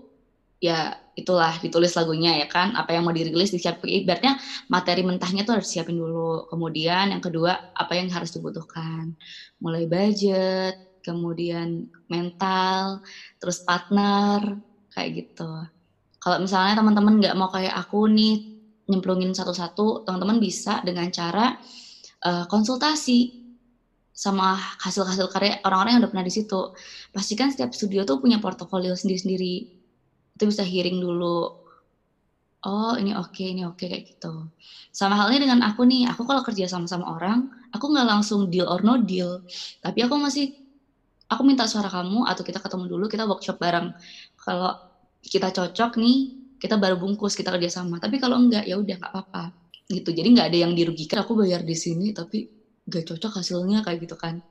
S2: ya itulah ditulis lagunya ya kan. Apa yang mau dirilis disiapin. Ibaratnya materi mentahnya tuh harus siapin dulu. Kemudian yang kedua apa yang harus dibutuhkan. Mulai budget kemudian mental terus partner kayak gitu kalau misalnya teman-teman nggak mau kayak aku nih nyemplungin satu-satu teman-teman bisa dengan cara uh, konsultasi sama hasil-hasil karya orang-orang yang udah pernah di situ. Pastikan setiap studio tuh punya portofolio sendiri-sendiri. Itu bisa hearing dulu. Oh ini oke okay, ini oke okay, kayak gitu. Sama halnya dengan aku nih aku kalau kerja sama sama orang aku nggak langsung deal or no deal. Tapi aku masih aku minta suara kamu atau kita ketemu dulu kita workshop bareng. Kalau kita cocok nih kita baru bungkus kita kerja sama. Tapi kalau enggak ya udah nggak apa-apa. Gitu. Jadi nggak ada yang dirugikan. Aku bayar di sini tapi gak cocok hasilnya kayak gitu kan.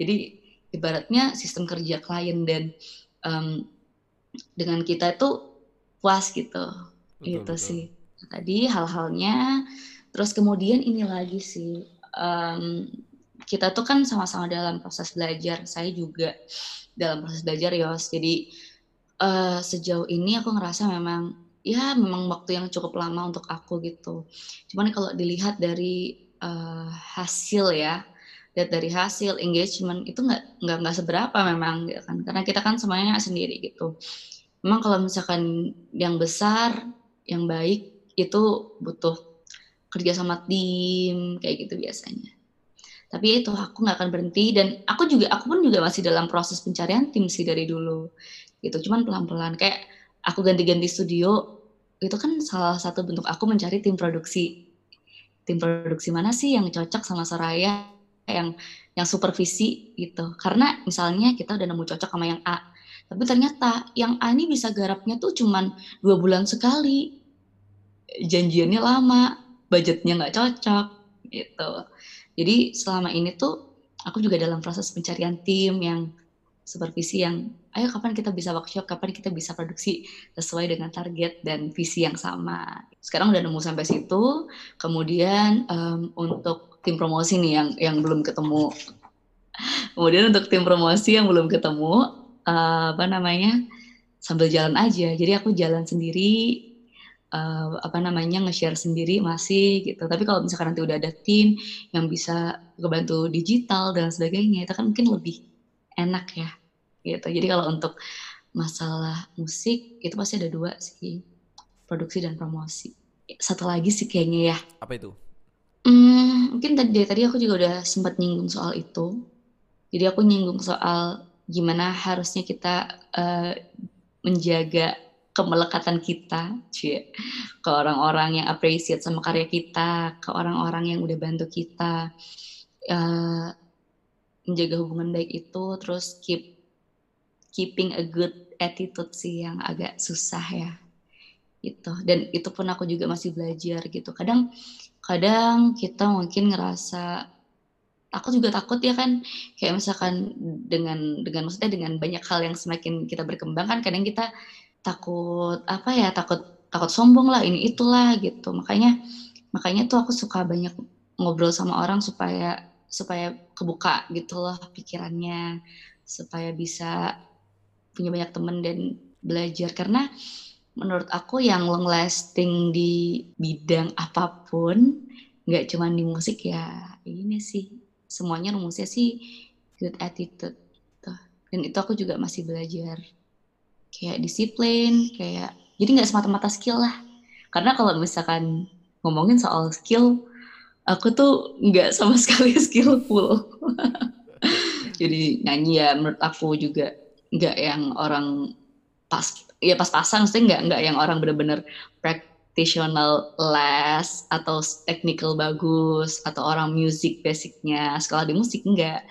S2: Jadi ibaratnya sistem kerja klien dan um, dengan kita itu puas gitu. Betul, gitu betul. sih. Tadi hal-halnya. Terus kemudian ini lagi sih um, kita tuh kan sama-sama dalam proses belajar. Saya juga dalam proses belajar Yos jadi uh, sejauh ini aku ngerasa memang ya memang waktu yang cukup lama untuk aku gitu. Cuman kalau dilihat dari uh, hasil ya lihat dari hasil engagement itu nggak nggak nggak seberapa memang gitu kan. Karena kita kan semuanya sendiri gitu. Memang kalau misalkan yang besar yang baik itu butuh kerja sama tim kayak gitu biasanya. Tapi ya itu aku nggak akan berhenti. Dan aku juga aku pun juga masih dalam proses pencarian tim sih dari dulu gitu cuman pelan-pelan kayak aku ganti-ganti studio itu kan salah satu bentuk aku mencari tim produksi tim produksi mana sih yang cocok sama Soraya yang yang supervisi gitu. Karena misalnya kita udah nemu cocok sama yang A, tapi ternyata yang A ini bisa garapnya tuh cuman dua bulan sekali. Janjiannya lama, budgetnya nggak cocok gitu. Jadi selama ini tuh aku juga dalam proses pencarian tim yang supervisi yang ayo kapan kita bisa workshop, kapan kita bisa produksi sesuai dengan target dan visi yang sama. Sekarang udah nemu sampai situ. Kemudian um, untuk tim promosi nih yang yang belum ketemu. Kemudian untuk tim promosi yang belum ketemu, uh, apa namanya, sambil jalan aja. Jadi aku jalan sendiri, uh, apa namanya nge-share sendiri masih gitu. Tapi kalau misalkan nanti udah ada tim yang bisa kebantu digital dan sebagainya, itu kan mungkin lebih enak ya, gitu. Jadi kalau untuk masalah musik itu pasti ada dua sih, produksi dan promosi. Satu lagi sih kayaknya ya.
S1: Apa itu?
S2: Hmm, mungkin tadi tadi aku juga udah sempat nyinggung soal itu. Jadi aku nyinggung soal gimana harusnya kita, uh, menjaga kemelekatan kita, cie, ke orang-orang yang appreciate sama karya kita, ke orang-orang yang udah bantu kita. Uh, menjaga hubungan baik itu terus keep keeping a good attitude sih yang agak susah ya gitu. Dan itu pun aku juga masih belajar gitu. Kadang kadang kita mungkin ngerasa aku juga takut ya kan kayak misalkan dengan dengan maksudnya dengan banyak hal yang semakin kita berkembang kan kadang kita takut apa ya takut takut sombong lah ini itulah gitu. Makanya makanya tuh aku suka banyak ngobrol sama orang supaya supaya kebuka gitu loh pikirannya supaya bisa punya banyak temen dan belajar. Karena menurut aku yang long lasting di bidang apa pun nggak cuma di musik ya ini sih. Semuanya rumusnya sih good attitude. Gitu. dan itu aku juga masih belajar. Kayak disiplin kayak jadi nggak semata-mata skill lah. Karena kalau misalkan ngomongin soal skill aku tuh nggak sama sekali skillful jadi nyanyi ya menurut aku juga nggak yang orang pas ya pas-pasan maksudnya nggak nggak yang orang bener-bener practitioner les atau technical bagus atau orang musik basicnya. Sekolah di musik enggak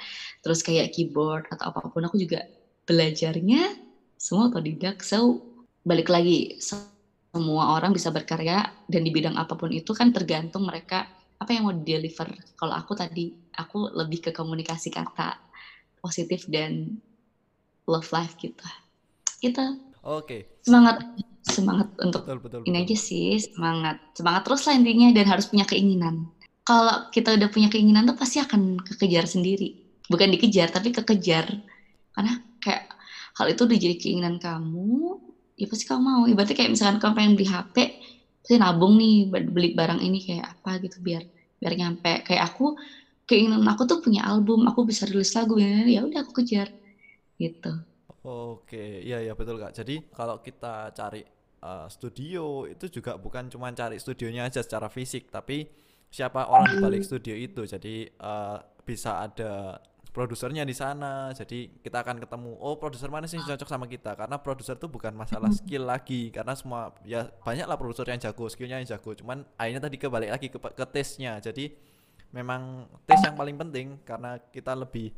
S2: terus kayak keyboard atau apa pun aku juga belajarnya semua otodidak. So balik lagi semua orang bisa berkarya dan di bidang apa pun itu kan tergantung mereka apa yang mau deliver kalau aku tadi aku lebih ke komunikasi kata positif dan love life kita. Kita
S1: oke. Okay.
S2: semangat. Semangat untuk
S1: betul, betul,
S2: ini aja sih semangat. Semangat terus lah intinya dan harus punya keinginan. Kalau kita udah punya keinginan tuh pasti akan kekejar sendiri. Bukan dikejar tapi kekejar. Karena kayak hal itu udah jadi keinginan kamu ya pasti kamu mau. Ibaratnya kayak misalkan kamu pengen beli HP pasti nabung nih beli barang ini kayak apa gitu biar biar nyampe. Kayak aku keinginan aku tuh punya album. Aku bisa rilis lagu ya udah aku kejar gitu.
S1: Oke iya iya betul kak. Jadi kalau kita cari uh, studio itu juga bukan cuma cari studionya aja secara fisik tapi siapa orang di balik studio itu. Jadi uh, bisa ada produsernya di sana. Jadi kita akan ketemu oh produser mana sih cocok sama kita? Karena produser tuh bukan masalah skill lagi karena semua ya banyak lah produser yang jago skillnya yang jago. Cuman akhirnya tadi kebalik lagi ke, ke tesnya jadi memang tes yang paling penting karena kita lebih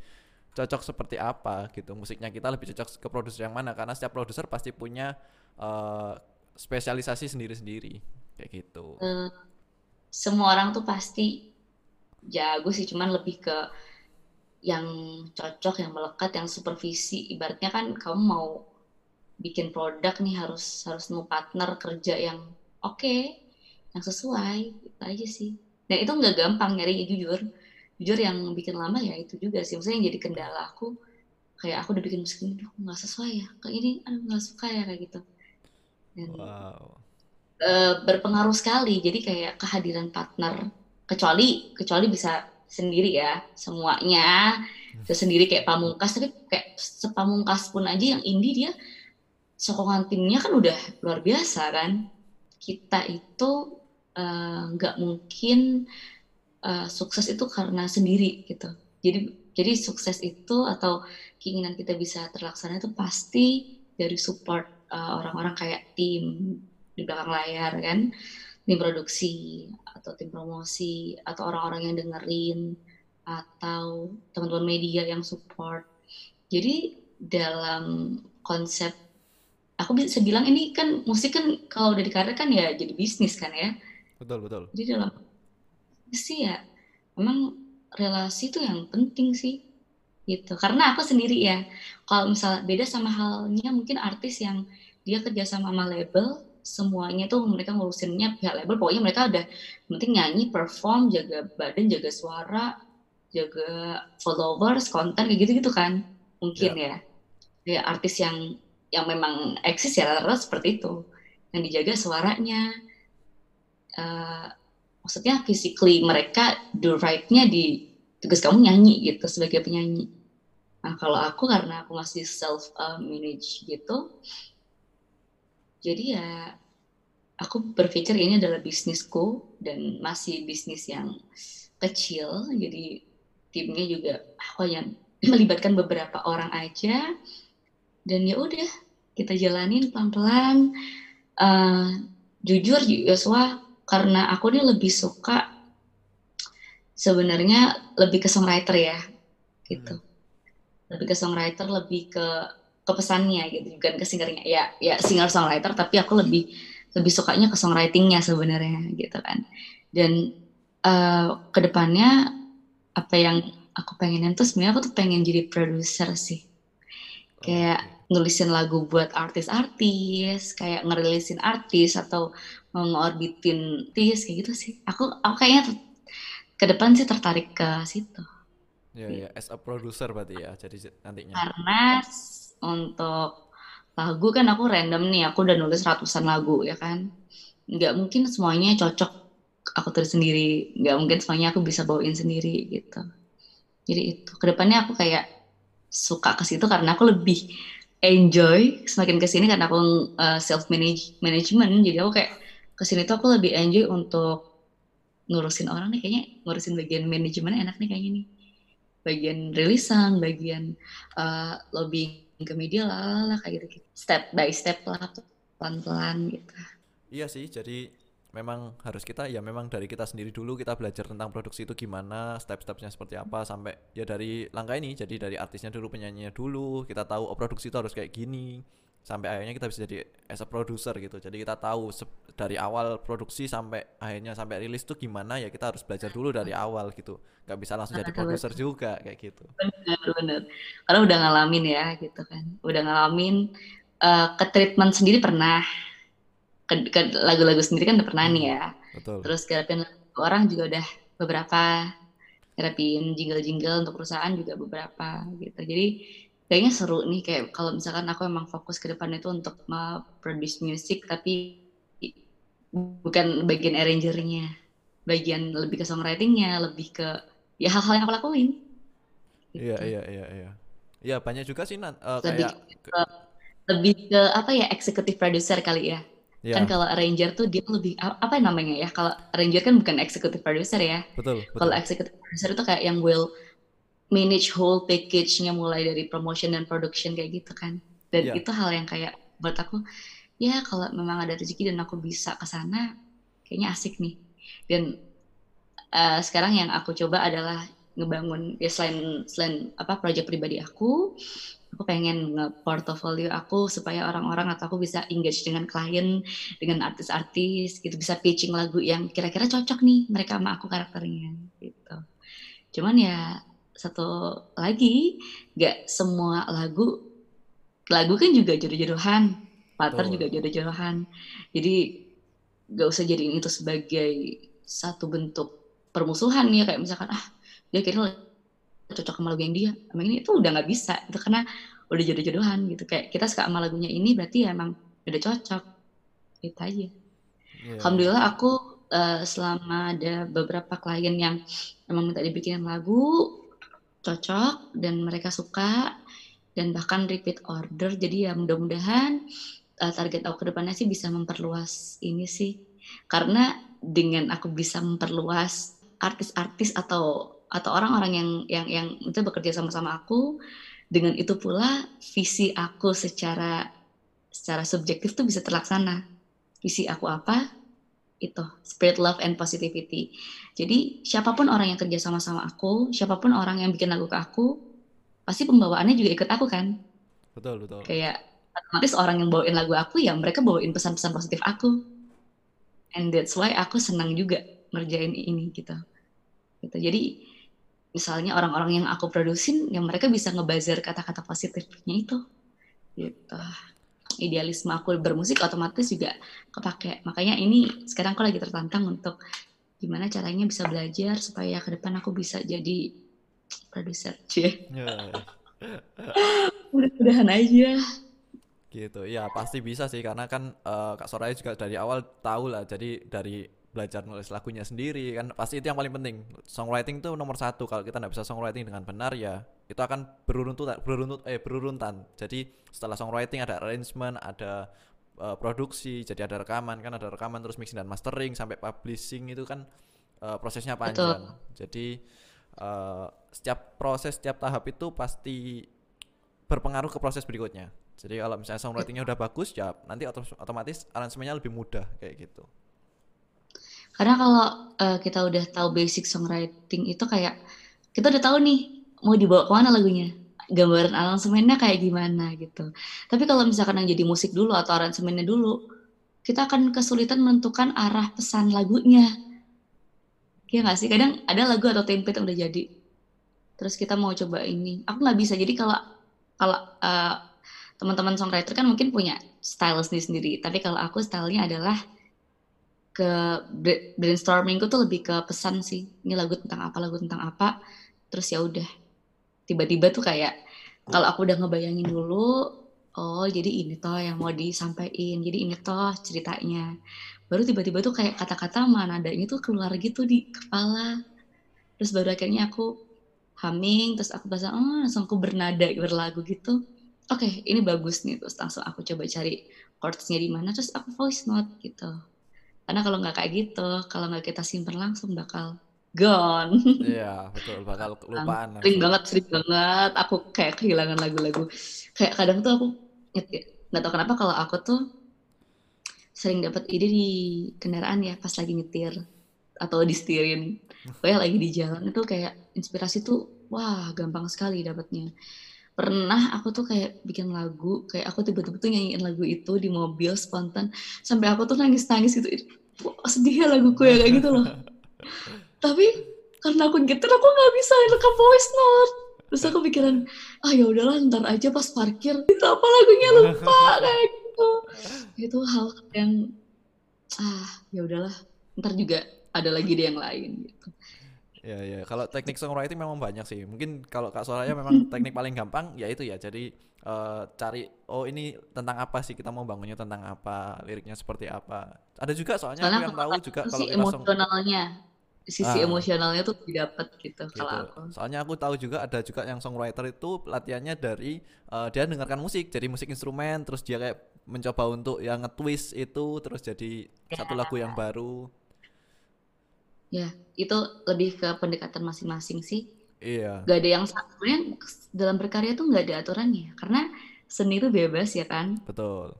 S1: cocok seperti apa gitu musiknya kita lebih cocok ke produser yang mana karena setiap produser pasti punya uh, spesialisasi sendiri-sendiri kayak gitu
S2: uh, semua orang tuh pasti jago sih cuman lebih ke yang cocok, yang melekat, yang supervisi. Ibaratnya kan kamu mau bikin produk nih harus harus nemu partner kerja yang oke, okay, yang sesuai, itu aja sih. Dan itu nggak gampang nyari jujur. Jujur yang bikin lama ya itu juga sih. Maksudnya yang jadi kendala aku kayak aku udah bikin musik ini nggak sesuai ya, kayak ini aduh nggak suka ya kayak gitu. Dan wow. e, berpengaruh sekali. Jadi kayak kehadiran partner kecuali kecuali bisa sendiri ya semuanya hmm. sendiri kayak pamungkas tapi kayak sepamungkas pun aja yang indie dia sokongan timnya kan udah luar biasa kan kita itu eh, nggak uh, mungkin uh, sukses itu karena sendiri gitu jadi jadi sukses itu atau keinginan kita bisa terlaksana itu pasti dari support eh, orang-orang uh, kayak tim di belakang layar kan tim produksi atau tim promosi atau orang-orang yang dengerin atau teman-teman media yang support. Jadi dalam konsep aku bisa bilang ini kan musik kan kalau udah dikarir kan ya jadi bisnis kan ya.
S1: Betul betul.
S2: Jadi dalam sih ya memang relasi itu yang penting sih gitu. Karena aku sendiri ya kalau misalnya beda sama halnya mungkin artis yang dia kerja sama sama label semuanya tuh mereka ngurusinnya pihak label pokoknya mereka udah penting nyanyi perform jaga badan jaga suara jaga followers konten kayak gitu gitu kan mungkin yeah. ya ya artis yang yang memang eksis ya rata-rata seperti itu yang dijaga suaranya uh, maksudnya physically mereka do right-nya di tugas kamu nyanyi gitu sebagai penyanyi nah kalau aku karena aku masih self manage gitu jadi ya aku berpikir ini adalah bisnisku dan masih bisnis yang kecil. Jadi timnya juga aku hanya melibatkan beberapa orang aja. Dan ya udah kita jalanin pelan-pelan. Uh, jujur Yosua karena aku ini lebih suka sebenarnya lebih ke songwriter ya gitu. Hmm. lebih ke songwriter lebih ke ke pesannya gitu bukan ke singernya ya ya singer songwriter tapi aku lebih lebih sukanya ke songwritingnya sebenarnya gitu kan dan uh, ke depannya apa yang aku pengenin tuh sebenarnya aku tuh pengen jadi produser sih kayak nulisin lagu buat artis-artis kayak ngerilisin artis atau ngorbitin artis kayak gitu sih. Aku aku kayaknya ke depan sih tertarik ke situ.
S1: Ya ya as a producer berarti ya jadi nantinya.
S2: Karena untuk lagu kan aku random nih aku udah nulis ratusan lagu ya kan? Nggak mungkin semuanya cocok aku tulis sendiri nggak mungkin semuanya aku bisa bawain sendiri gitu. Jadi itu ke depannya aku kayak suka ke situ karena aku lebih enjoy semakin ke sini karena aku uh, eh, self manage management. Jadi aku kayak ke sini tuh aku lebih enjoy untuk ngurusin orang nih kayaknya. Ngurusin bagian manajemen enak nih kayaknya nih. Bagian rilisan bagian uh, lobbying ke media lah kayak gitu, gitu step by step lah pelan pelan gitu.
S1: Iya sih jadi memang harus kita ya memang dari kita sendiri dulu kita belajar tentang produksi itu gimana step-stepnya seperti apa sampai ya dari langkah ini jadi dari artisnya dulu penyanyinya dulu kita tahu oh produksi itu harus kayak gini sampai akhirnya kita bisa jadi as a producer gitu. Jadi kita tahu dari awal produksi sampai akhirnya sampai rilis tuh gimana ya kita harus belajar dulu dari awal gitu. Nggak bisa langsung jadi produser juga kayak gitu.
S2: Benar benar. Karena udah ngalamin ya gitu kan. Udah ngalamin uh, ke treatment sendiri pernah lagu-lagu sendiri kan udah pernah nih ya. Betul. Terus garapin orang juga udah beberapa garapin jingle-jingle untuk perusahaan juga beberapa gitu. Jadi kayaknya seru nih kayak kalau misalkan aku emang fokus ke depan itu untuk produce music tapi bukan bagian arrangernya, bagian lebih ke songwritingnya, lebih ke ya hal-hal yang aku lakuin.
S1: Iya gitu. iya iya iya. Iya banyak juga sih uh, lebih
S2: kayak ke, lebih ke apa ya executive producer kali ya Yeah. Kan kalau arranger tuh dia lebih apa namanya ya? Kalau arranger kan bukan executive producer ya.
S1: Betul.
S2: betul. Kalau executive producer itu kayak yang will manage whole package-nya mulai dari promotion dan production kayak gitu kan. Dan yeah. itu hal yang kayak buat aku ya kalau memang ada rezeki dan aku bisa ke sana kayaknya asik nih. Dan uh, sekarang yang aku coba adalah ngebangun ya selain selain apa proyek pribadi aku aku pengen nge-portfolio aku supaya orang-orang atau aku bisa engage dengan klien, dengan artis-artis gitu, bisa pitching lagu yang kira-kira cocok nih mereka sama aku karakternya gitu. Cuman ya satu lagi, gak semua lagu lagu kan juga jodoh-jodohan, partner oh. juga jodoh-jodohan. Jadi gak usah jadiin itu sebagai satu bentuk permusuhan ya kayak misalkan ah dia kira cocok sama lagu yang dia emang ini itu udah nggak bisa itu karena udah jodoh-jodohan gitu. Kayak kita suka sama lagunya ini berarti ya emang udah cocok. Itu aja. Yeah. alhamdulillah aku uh, selama ada beberapa klien yang emang minta dibikin lagu cocok dan mereka suka dan bahkan repeat order jadi ya mudah-mudahan uh, target aku ke depannya sih bisa memperluas ini sih. Karena dengan aku bisa memperluas artis-artis atau atau orang-orang yang yang yang itu bekerja sama-sama aku dengan itu pula visi aku secara secara subjektif tuh bisa terlaksana. Visi aku apa? Itu spirit love and positivity. Jadi siapa pun orang yang kerja sama-sama aku siapa pun orang yang bikin lagu ke aku pasti pembawaannya juga ikut aku kan?
S1: Betul betul.
S2: Kayak otomatis orang yang bawain lagu aku ya mereka bawain pesan-pesan positif aku. And that's why aku senang juga ngerjain ini gitu. Gitu. Jadi misalnya orang-orang yang aku produsin yang mereka bisa ngebazar kata-kata positifnya itu. Gitu. Idealisme aku bermusik otomatis juga kepake. Makanya ini sekarang aku lagi tertantang untuk gimana caranya bisa belajar supaya ke depan aku bisa jadi produser. Cie. Ya. mudah-mudahan aja.
S1: Gitu. Ya pasti bisa sih. Karena kan uh, kak Soraya juga dari awal tahu lah. Jadi dari belajar nulis lagunya sendiri kan pasti itu yang paling penting. Songwriting itu nomor satu. Kalau kita nggak bisa songwriting dengan benar ya itu akan beruruntut beruruntut eh beruruntan. Jadi setelah songwriting ada arrangement ada uh, produksi jadi ada rekaman kan ada rekaman terus mixing dan mastering sampai publishing itu kan uh, prosesnya panjang. Betul. jadi uh, setiap proses setiap tahap itu pasti berpengaruh ke proses berikutnya. Jadi kalau misalnya songwritingnya udah bagus ya nanti otomatis aransemennya lebih mudah kayak gitu
S2: karena kalau uh, kita udah tahu basic songwriting itu kayak kita udah tahu nih mau dibawa ke mana lagunya. gambaran aransemennya kayak gimana gitu. Tapi kalau misalkan yang jadi musik dulu atau aransemennya dulu, kita akan kesulitan menentukan arah pesan lagunya. Iya nggak sih? Kadang ada lagu atau template yang udah jadi. Terus kita mau coba ini. Aku nggak bisa. Jadi kalau kalau uh, teman-teman songwriter kan mungkin punya style sendiri sendiri. Tapi kalau aku stylenya adalah ke brainstormingku tuh lebih ke pesan sih. Ini lagu tentang apa, lagu tentang apa. Terus ya udah. Tiba-tiba tuh kayak kalau aku udah ngebayangin dulu, oh jadi ini toh yang mau disampaikan. Jadi ini toh ceritanya baru tiba-tiba tuh kayak kata-kata mana adanya tuh keluar gitu di kepala terus baru akhirnya aku humming terus aku bahasa oh langsung aku bernada berlagu gitu oke okay, ini bagus nih terus langsung aku coba cari chordsnya di mana terus aku voice note gitu karena kalau nggak kayak gitu kalau nggak kita simpen langsung bakal gone.
S1: Iya betul. Bakal kelupaan
S2: sering banget sering banget. Aku kayak kehilangan lagu-lagu. Kayak kadang tuh aku nggak tahu kenapa kalau aku tuh sering dapat ide di kendaraan ya pas lagi nyetir atau di setirin. Kayak lagi di jalan itu kayak inspirasi tuh wah gampang sekali dapatnya pernah aku tuh kayak bikin lagu kayak aku tiba-tiba tuh nyanyiin lagu itu di mobil spontan sampai aku tuh nangis-nangis gitu sedih ya laguku ya kayak gitu loh. Tapi karena aku nyetir aku nggak bisa rekam voice note. Terus aku pikiran ah ya udahlah ntar aja pas parkir. Itu apa lagunya? Lupa kayak itu hal yang ah ya udahlah ntar juga ada lagi deh yang lain gitu.
S1: Ya ya. Kalau teknik songwriting memang banyak sih. Mungkin kalau kak Soraya memang teknik paling gampang ya itu ya. Jadi uh, cari oh ini tentang apa sih? Kita mau bangunnya tentang apa? Liriknya seperti apa ada juga soalnya, soalnya aku yang tahu juga kalau
S2: emosionalnya sisi ah. emosionalnya tuh didapat gitu, gitu kalau aku.
S1: Soalnya aku tahu juga ada juga yang songwriter itu latihannya dari uh, dia dengarkan musik, jadi musik instrumen, terus dia kayak mencoba untuk yang nge-twist itu terus jadi ya. satu lagu yang baru.
S2: Ya, itu lebih ke pendekatan masing-masing sih.
S1: Iya.
S2: Gak ada yang sebenarnya dalam berkarya tuh nggak ada aturannya, karena seni itu bebas ya kan.
S1: Betul.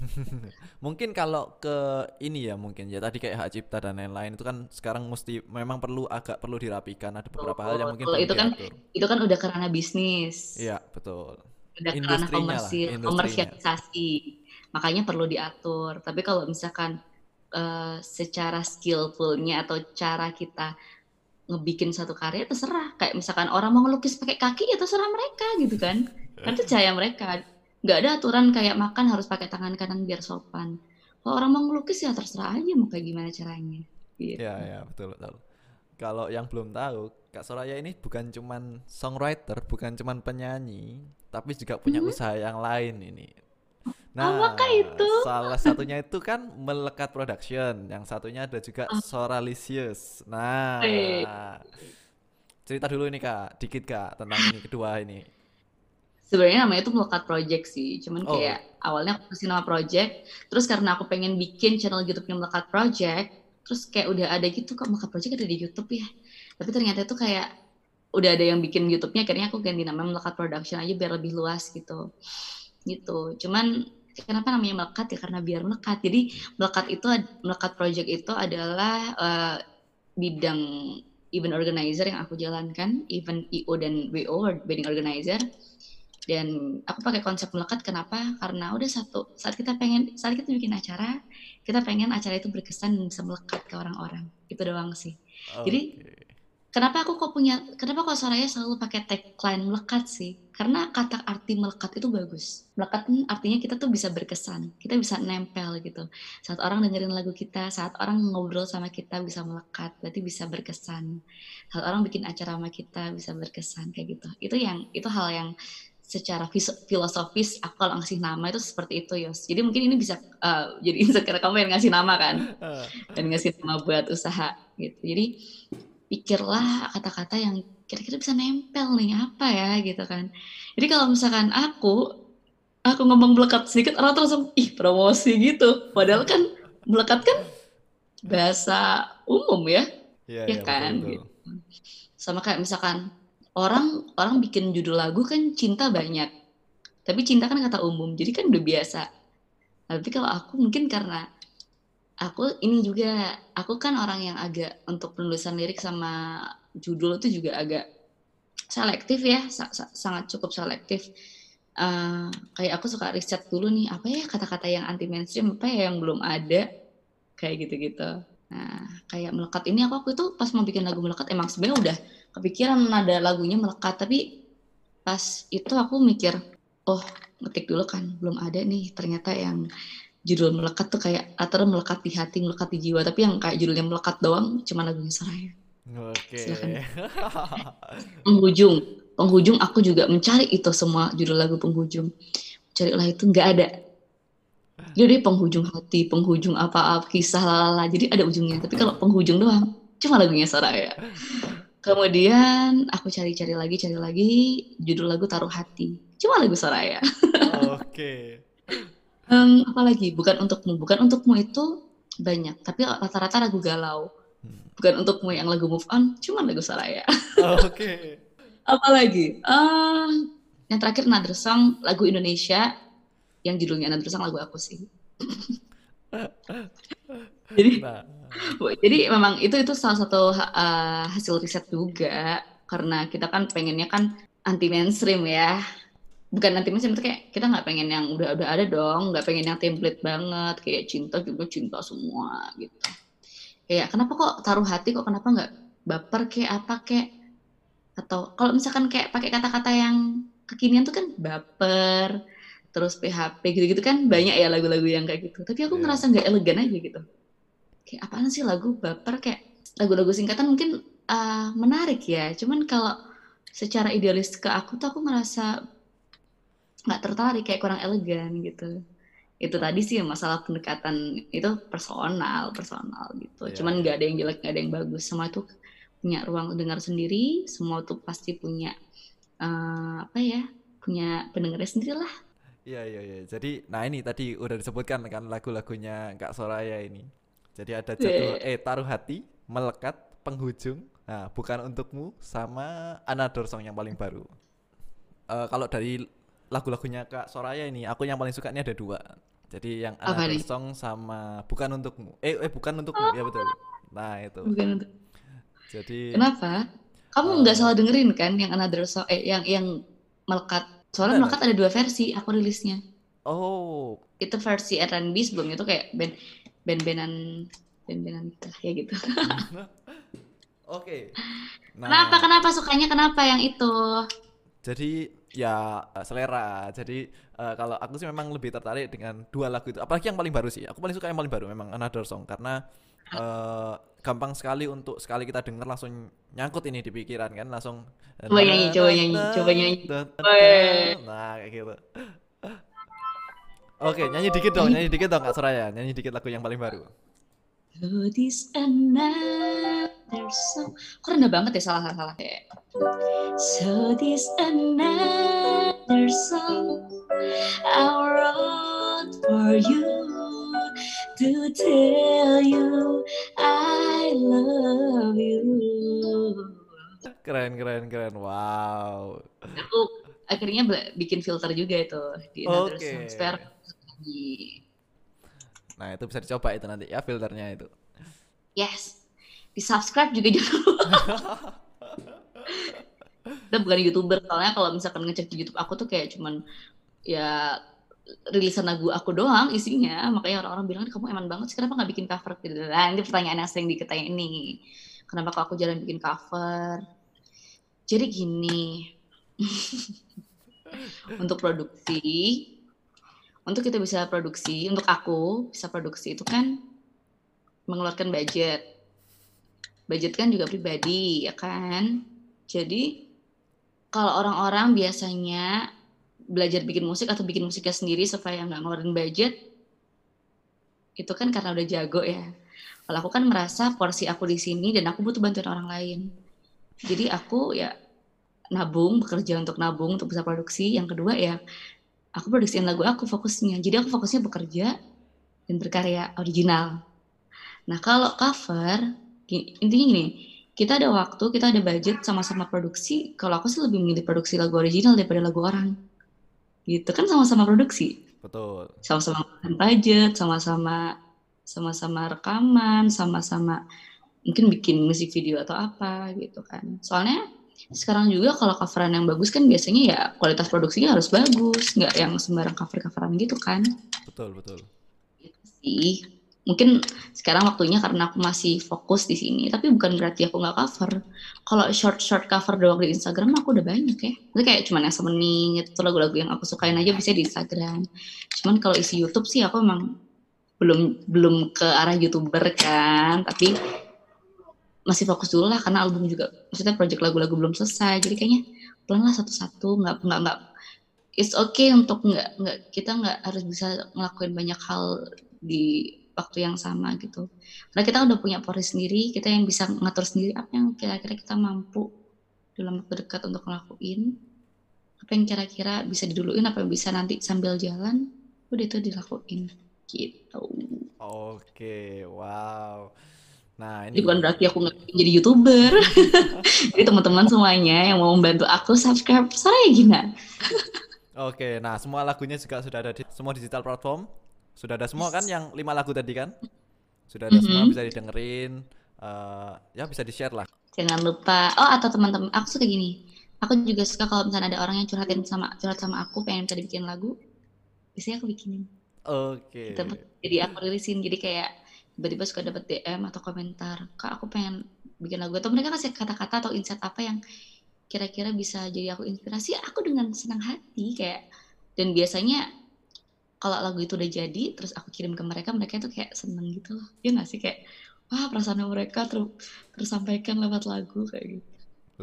S1: mungkin kalau ke ini ya mungkin ya. Tadi kayak hak cipta dan lain-lain itu kan sekarang mesti memang perlu agak perlu dirapikan. Ada beberapa oh, hal yang mungkin
S2: kalau itu kan itu kan udah karena bisnis.
S1: Iya betul.
S2: Udah karena komersil komersialisasi. Makanya perlu diatur. Tapi kalau misalkan uh, secara skillfulnya atau cara kita ngebikin satu karya terserah. Kayak misalkan orang mau ngelukis pakai kaki ya terserah mereka gitu kan. Kan itu cahaya mereka nggak ada aturan kayak makan harus pakai tangan kanan biar sopan kalau orang mau ngelukis ya terserah aja mau kayak gimana caranya
S1: gitu. ya ya betul betul kalau yang belum tahu Kak Soraya ini bukan cuman songwriter bukan cuman penyanyi tapi juga punya hmm? usaha yang lain ini
S2: Nah, Apakah itu?
S1: salah satunya itu kan melekat production, yang satunya ada juga oh. Soralicious. Nah, cerita dulu ini kak, dikit kak tentang ini kedua ini
S2: sebenarnya namanya itu melekat project sih. Cuman oh. kayak awalnya aku kasih nama project terus karena aku pengen bikin channel YouTube yang melekat project terus kayak udah ada gitu kok melekat project ada di YouTube ya? Tapi ternyata itu kayak udah ada yang bikin YouTube-nya akhirnya aku ganti nama melekat production aja biar lebih luas gitu. Gitu. Cuman kenapa namanya melekat ya? Karena biar melekat. Jadi melekat itu melekat project itu adalah uh, bidang event organizer yang aku jalankan event IO dan WO wedding organizer dan aku pakai konsep melekat kenapa? Karena udah satu saat kita pengen saat kita bikin acara kita pengen acara itu berkesan dan bisa melekat ke orang-orang. Itu doang sih. Okay. jadi kenapa aku kok punya kenapa kok suaranya selalu pakai tagline melekat sih? Karena kata arti melekat itu bagus. Melekat artinya kita tuh bisa berkesan kita bisa nempel gitu. Saat orang dengerin lagu kita saat orang ngobrol sama kita bisa melekat berarti bisa berkesan. Saat orang bikin acara sama kita bisa berkesan kayak gitu. Itu yang itu hal yang secara filosofis aku kalau ngasih nama itu seperti itu Yos. Jadi mungkin ini bisa uh, jadi insecure kamu yang ngasih nama kan dan ngasih nama buat usaha gitu. Jadi pikirlah kata-kata yang kira-kira bisa nempel nih apa ya gitu kan. Jadi kalau misalkan aku aku ngomong melekat sedikit orang terus ih promosi gitu. Padahal kan melekat kan bahasa umum ya.
S1: Yeah, ya yeah, kan betul, betul. gitu.
S2: Sama kayak misalkan orang orang bikin judul lagu kan cinta banyak tapi cinta kan kata umum jadi kan udah biasa tapi kalau aku mungkin karena aku ini juga aku kan orang yang agak untuk penulisan lirik sama judul itu juga agak selektif ya, sa sa sangat cukup selektif. Uh, kayak aku suka riset dulu nih, apa ya kata-kata yang anti mainstream, apa ya yang belum ada, kayak gitu-gitu. Nah, kayak melekat ini aku waktu itu pas mau bikin lagu melekat emang sebenarnya udah kepikiran ada lagunya melekat, tapi pas itu aku mikir, oh ngetik dulu kan belum ada nih ternyata yang judul melekat tuh kayak atau melekat di hati, melekat di jiwa, tapi yang kayak judulnya melekat doang cuma lagunya Soraya.
S1: Oke.
S2: Silakan. penghujung, penghujung aku juga mencari itu semua judul lagu penghujung. Carilah itu nggak ada. Jadi penghujung hati, penghujung apa-apa, kisah lalala. Jadi ada ujungnya. Tapi kalau penghujung doang, cuma lagunya Soraya. Kemudian aku cari-cari lagi, cari lagi judul lagu Taruh Hati. Cuma lagu Soraya.
S1: Oke.
S2: um, apalagi bukan untukmu, bukan untukmu itu banyak, tapi rata-rata lagu galau bukan untukmu yang lagu move on cuma lagu Soraya
S1: oke okay.
S2: apalagi uh, yang terakhir Another Song lagu Indonesia yang judulnya Another Song lagu aku sih jadi nah. Jadi memang itu itu salah satu uh, hasil riset juga. Karena kita kan pengennya kan anti mainstream ya. Bukan anti mainstream itu kayak kita nggak pengen yang udah udah ada dong. Nggak pengen yang template banget. Kayak cinta juga cinta semua gitu. Kayak kenapa kok taruh hati? Kok kenapa nggak baper? Kayak apa? Kayak atau kalau misalkan kayak pakai kata-kata yang kekinian tuh kan baper terus PHP gitu-gitu kan banyak ya lagu-lagu yang kayak gitu. Tapi aku yeah. ngerasa nggak elegan aja gitu kayak apaan sih lagu baper? Kayak lagu-lagu singkatan mungkin uh, menarik ya. Cuman kalau secara idealis ke aku tuh aku ngerasa nggak tertarik kayak kurang elegan gitu. Itu tadi sih masalah pendekatan. Itu personal personal gitu. Yeah. cuman nggak ada yang jelek nggak ada yang bagus. Semua itu punya ruang dengar sendiri. Semua tuh pasti punya uh, apa ya punya pendengarnya sendiri lah
S1: iya iya iya. Jadi nah ini tadi udah disebutkan kan lagu-lagunya Kak Soraya ini jadi ada judul yeah. eh taruh hati melekat penghujung nah bukan untukmu sama Another Song yang paling baru uh, kalau dari lagu-lagunya Kak Soraya ini aku yang paling suka ini ada dua jadi yang Another Song sama Bukan Untukmu. Eh, eh bukan untukmu, oh. ya betul. Nah, itu.
S2: Bukan untuk. Jadi Kenapa? Kamu nggak uh, salah dengerin kan yang Another Song eh yang yang melekat. Soalnya melekat ada dua versi aku rilisnya.
S1: Oh.
S2: Itu versi R&B sebelum itu kayak band band-bandan band-bandan gitu ya gitu.
S1: Oke. Okay.
S2: Nah, kenapa kenapa sukanya kenapa yang itu?
S1: Jadi ya uh, selera. Jadi uh, kalau aku sih memang lebih tertarik dengan dua lagu itu. Apalagi yang paling baru sih. Aku paling suka yang paling baru memang Another Song karena uh, gampang sekali untuk sekali kita dengar langsung nyangkut ini di pikiran kan langsung
S2: coba nyanyi coba nyanyi coba nyanyi
S1: nah kayak gitu oke nyanyi dikit dong nyanyi dikit dong kak Soraya. Nyanyi dikit lagu yang paling baru.
S2: So this another song. Kok rendah banget ya salah-salah kayak So this another song I wrote for you To tell you I love you.
S1: Keren keren keren. Wow.
S2: Aku akhirnya bikin filter juga itu di Another okay. Song Spare
S1: Nah itu bisa dicoba itu nanti ya filternya itu.
S2: Yes. Di subscribe juga jangan Kita bukan youtuber soalnya kalau misalkan ngecek di YouTube aku tuh kayak cuman ya rilisan lagu aku doang isinya. Makanya orang-orang bilang kamu eman banget sih kenapa nggak bikin cover? Gitu. Nah, ini pertanyaan yang sering diketanya ini. Kenapa kok aku jarang bikin cover? Jadi gini untuk produksi untuk kita bisa produksi, untuk aku bisa produksi itu kan mengeluarkan budget. Budget kan juga pribadi, ya kan? Jadi kalau orang-orang biasanya belajar bikin musik atau bikin musiknya sendiri supaya nggak ngeluarin budget, itu kan karena udah jago ya. Kalau aku kan merasa porsi aku di sini dan aku butuh bantuan orang lain. Jadi aku ya nabung, bekerja untuk nabung untuk bisa produksi. Yang kedua ya aku produksiin lagu aku fokusnya. Jadi aku fokusnya bekerja dan berkarya original. Nah kalau cover, intinya gini, kita ada waktu, kita ada budget sama-sama produksi. Kalau aku sih lebih memilih produksi lagu original daripada lagu orang. Gitu kan sama-sama produksi.
S1: Betul.
S2: Sama-sama budget, sama-sama sama-sama rekaman, sama-sama mungkin bikin musik video atau apa gitu kan. Soalnya sekarang juga kalau coveran yang bagus kan biasanya ya kualitas produksinya harus bagus, nggak yang sembarang cover-coveran gitu kan.
S1: Betul, betul.
S2: Gitu sih. Mungkin sekarang waktunya karena aku masih fokus di sini, tapi bukan berarti aku nggak cover. Kalau short-short cover doang di Instagram aku udah banyak ya. Itu kayak cuman yang semenit, itu lagu-lagu yang aku sukain aja bisa di Instagram. Cuman kalau isi YouTube sih aku emang belum belum ke arah youtuber kan, tapi masih fokus dulu lah karena album juga maksudnya project lagu-lagu belum selesai. Jadi kayaknya pelan lah satu-satu nggak nggak nggak it's okay untuk nggak nggak kita nggak harus bisa ngelakuin banyak hal di waktu yang sama gitu. Karena kita udah punya pori sendiri kita yang bisa ngatur sendiri apa yang kira-kira kita mampu dalam waktu dekat untuk ngelakuin. Apa yang kira-kira bisa diduluin apa yang bisa nanti sambil jalan udah itu dilakuin gitu.
S1: Oke wow Nah,
S2: ini bukan berarti aku nggak jadi youtuber. jadi teman-teman semuanya yang mau membantu aku subscribe Soraya Gina.
S1: Oke, nah semua lagunya juga sudah ada di semua digital platform. Sudah ada semua kan yang lima lagu tadi kan? Sudah ada mm -hmm. semua bisa didengerin. Uh, ya bisa di share lah.
S2: Jangan lupa. Oh atau teman-teman, aku suka gini. Aku juga suka kalau misalnya ada orang yang curhatin sama curhat sama aku pengen tadi bikin lagu, biasanya aku bikinin.
S1: Oke. Okay.
S2: Jadi aku rilisin. Jadi kayak tiba-tiba suka dapat DM atau komentar kak aku pengen bikin lagu. Atau mereka kasih kata-kata atau insight apa yang kira-kira bisa jadi aku inspirasi aku dengan senang hati kayak dan biasanya kalau lagu itu udah jadi terus aku kirim ke mereka mereka itu kayak seneng gitu loh. Ya nggak sih? Kayak wah perasaan mereka ter tersampaikan lewat lagu kayak gitu.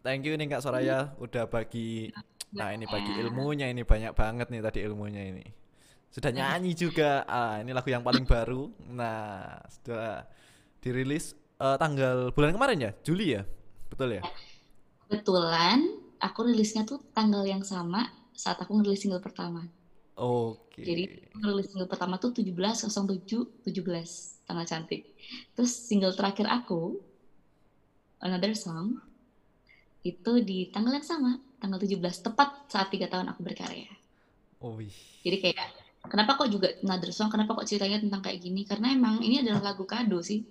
S1: Thank you nih kak Soraya udah bagi nah ini bagi ilmunya ini banyak banget nih tadi ilmunya ini sudah nyanyi juga. Ah ini lagu yang paling baru. Nah sudah dirilis uh, tanggal bulan kemarin ya? Juli ya? Betul ya?
S2: Kebetulan aku rilisnya tuh tanggal yang sama saat aku ngerilis single pertama.
S1: Oke. Okay.
S2: jadi ngerilis single pertama tuh 17 07 17 tanggal cantik. Terus single terakhir aku another song itu di tanggal yang sama tanggal 17 tepat saat tiga tahun aku berkarya.
S1: Oh,
S2: jadi kayak Kenapa kok juga Another Song? Kenapa kok ceritanya tentang kayak gini? Karena emang ini adalah lagu kado sih.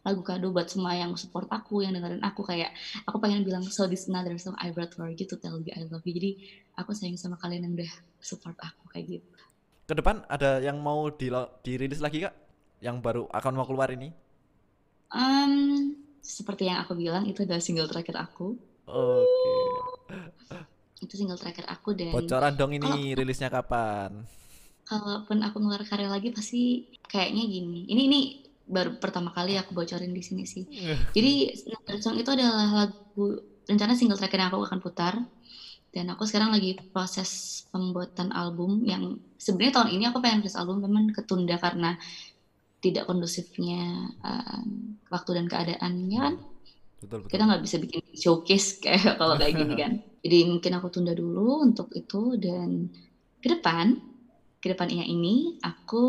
S2: Lagu kado buat semua yang support aku, yang dengerin aku kayak aku pengen bilang so this another song I wrote for you to tell you I love you. Jadi aku sayang sama kalian yang udah support aku kayak gitu.
S1: Ke depan ada yang mau di dirilis lagi kak? Yang baru akan mau keluar ini?
S2: Um, seperti yang aku bilang itu adalah single terakhir aku.
S1: Oke. Okay.
S2: Itu single terakhir aku dan.
S1: Bocoran dong ini oh, rilisnya kapan?
S2: Kalaupun aku ngeluar karya lagi pasti kayaknya gini. Ini ini baru pertama kali aku bocorin di sini sih. Jadi Another Song itu adalah lagu rencana single terakhir yang aku akan putar. Dan aku sekarang lagi proses pembuatan album yang sebenarnya tahun ini aku pengen rilis album teman ketunda karena tidak kondusifnya um, waktu dan keadaannya kan. Betul, betul. Kita nggak bisa bikin showcase kayak kalau kayak gini kan. Jadi mungkin aku tunda dulu untuk itu dan ke depan ke depannya ini aku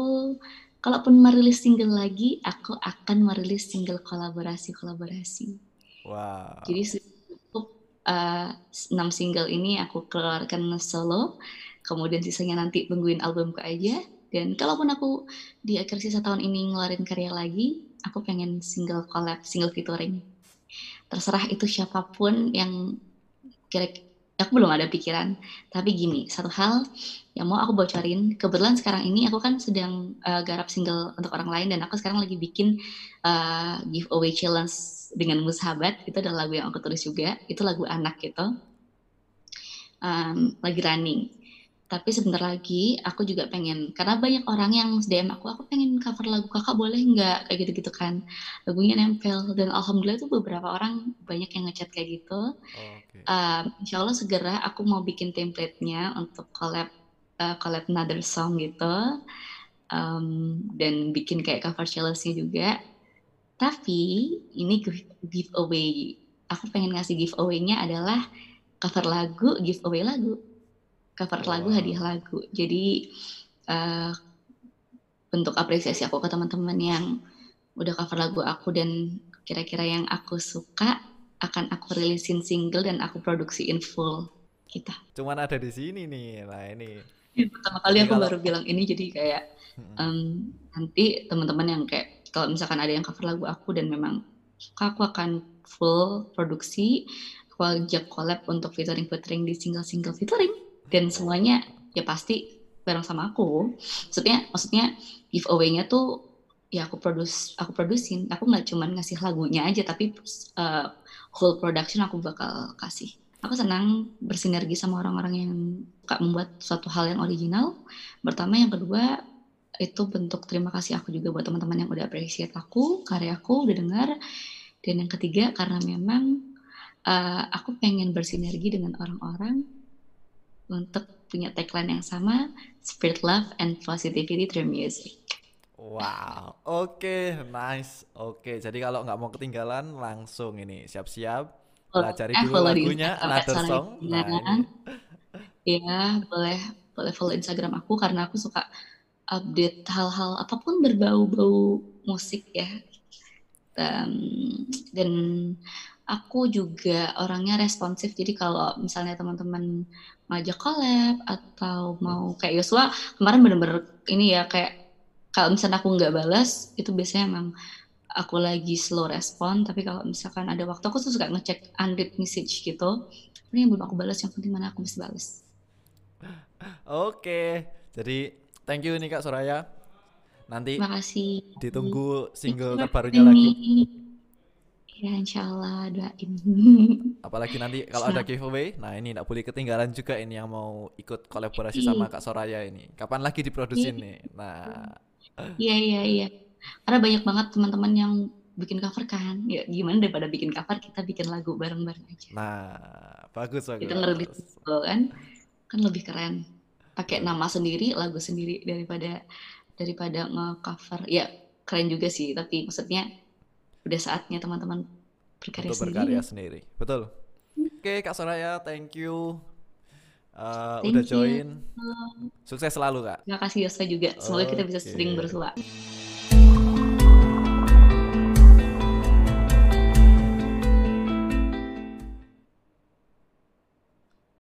S2: kalaupun merilis single lagi aku akan merilis single kolaborasi-kolaborasi.
S1: Wow.
S2: Jadi cukup uh, enam single ini aku keluarkan solo, kemudian sisanya nanti tungguin albumku aja. Dan kalaupun aku di akhir sisa tahun ini ngeluarin karya lagi, aku pengen single collab, single featuring. Terserah itu siapa pun yang kira aku belum ada pikiran. Tapi gini, satu hal yang mau aku bocorin kebetulan sekarang ini aku kan sedang uh, garap single untuk orang lain dan aku sekarang lagi bikin uh, giveaway challenge dengan mushabat. Itu adalah lagu yang aku tulis juga. Itu lagu anak gitu. Um, lagi running tapi sebentar lagi aku juga pengen karena banyak orang yang DM aku aku pengen cover lagu kakak boleh nggak? Kayak gitu gitu kan. Lagunya nempel dan alhamdulillah itu beberapa orang banyak yang ngechat kayak gitu. Oh, okay. um, insya Allah segera aku mau bikin template-nya untuk collab uh, collab another song gitu. Um, dan bikin kayak cover challenge-nya juga. Tapi ini giveaway. Aku pengen ngasih giveaway-nya adalah cover lagu giveaway lagu cover oh, lagu hadiah lagu. Jadi uh, bentuk apresiasi aku ke teman-teman yang udah cover lagu aku dan kira-kira yang aku suka akan aku rilisin single dan aku produksiin full kita.
S1: Cuman ada di sini nih, nah ini.
S2: Pertama kali aku kalau... baru bilang ini jadi kayak um, nanti teman-teman yang kayak kalau misalkan ada yang cover lagu aku dan memang suka aku akan full produksi. Aku ajak collab untuk featuring featuring di single single featuring dan semuanya ya pasti bareng sama aku. Maksudnya maksudnya giveaway-nya tuh ya aku produce aku produsin aku nggak cuman ngasih lagunya aja tapi uh, whole production aku bakal kasih. Aku senang bersinergi sama orang-orang yang suka membuat suatu hal yang original. Pertama yang kedua itu bentuk terima kasih aku juga buat teman-teman yang udah appreciate aku karyaku udah dengar. Dan yang ketiga karena memang uh, aku pengen bersinergi dengan orang-orang untuk punya tagline yang sama, spread love and positivity through music.
S1: Wow, oke, okay, nice, oke. Okay. Jadi kalau nggak mau ketinggalan, langsung ini siap-siap pelajari eh, dulu lagunya Another Song. Nah,
S2: Iya, boleh boleh follow Instagram aku karena aku suka update hal-hal apa pun berbau-bau musik ya. Um, dan aku juga orangnya responsif jadi kalau misalnya teman-teman ngajak collab atau mau kayak Yosua kemarin bener-bener ini ya kayak kalau misalnya aku nggak balas itu biasanya emang aku lagi slow respon tapi kalau misalkan ada waktu aku tuh suka ngecek unread message gitu. Ini yang belum aku balas yang penting mana aku bisa balas
S1: oke jadi thank you nih kak Soraya. Nanti
S2: makasih.
S1: ditunggu single terbarunya lagi
S2: Ya insya Allah doain.
S1: Apalagi nanti kalau ada giveaway, nah ini tidak boleh ketinggalan juga ini yang mau ikut kolaborasi sama Kak Soraya ini. Kapan lagi diproduksi nih? Nah.
S2: Iya iya iya. Karena banyak banget teman-teman yang bikin cover kan. Ya gimana daripada bikin cover kita bikin lagu bareng-bareng aja.
S1: Nah, bagus bagus.
S2: Kita ngerilis kan kan lebih keren. Pakai nama sendiri, lagu sendiri daripada daripada nge-cover. Ya keren juga sih, tapi maksudnya udah saatnya teman-teman berkarya
S1: Untuk sendiri. berkarya sendiri. Betul. Oke, okay, Kak Soraya, thank you. Uh, thank udah join. You. Sukses selalu, Kak.
S2: Terima kasih Yosa juga. Semoga okay. kita bisa sering bersua.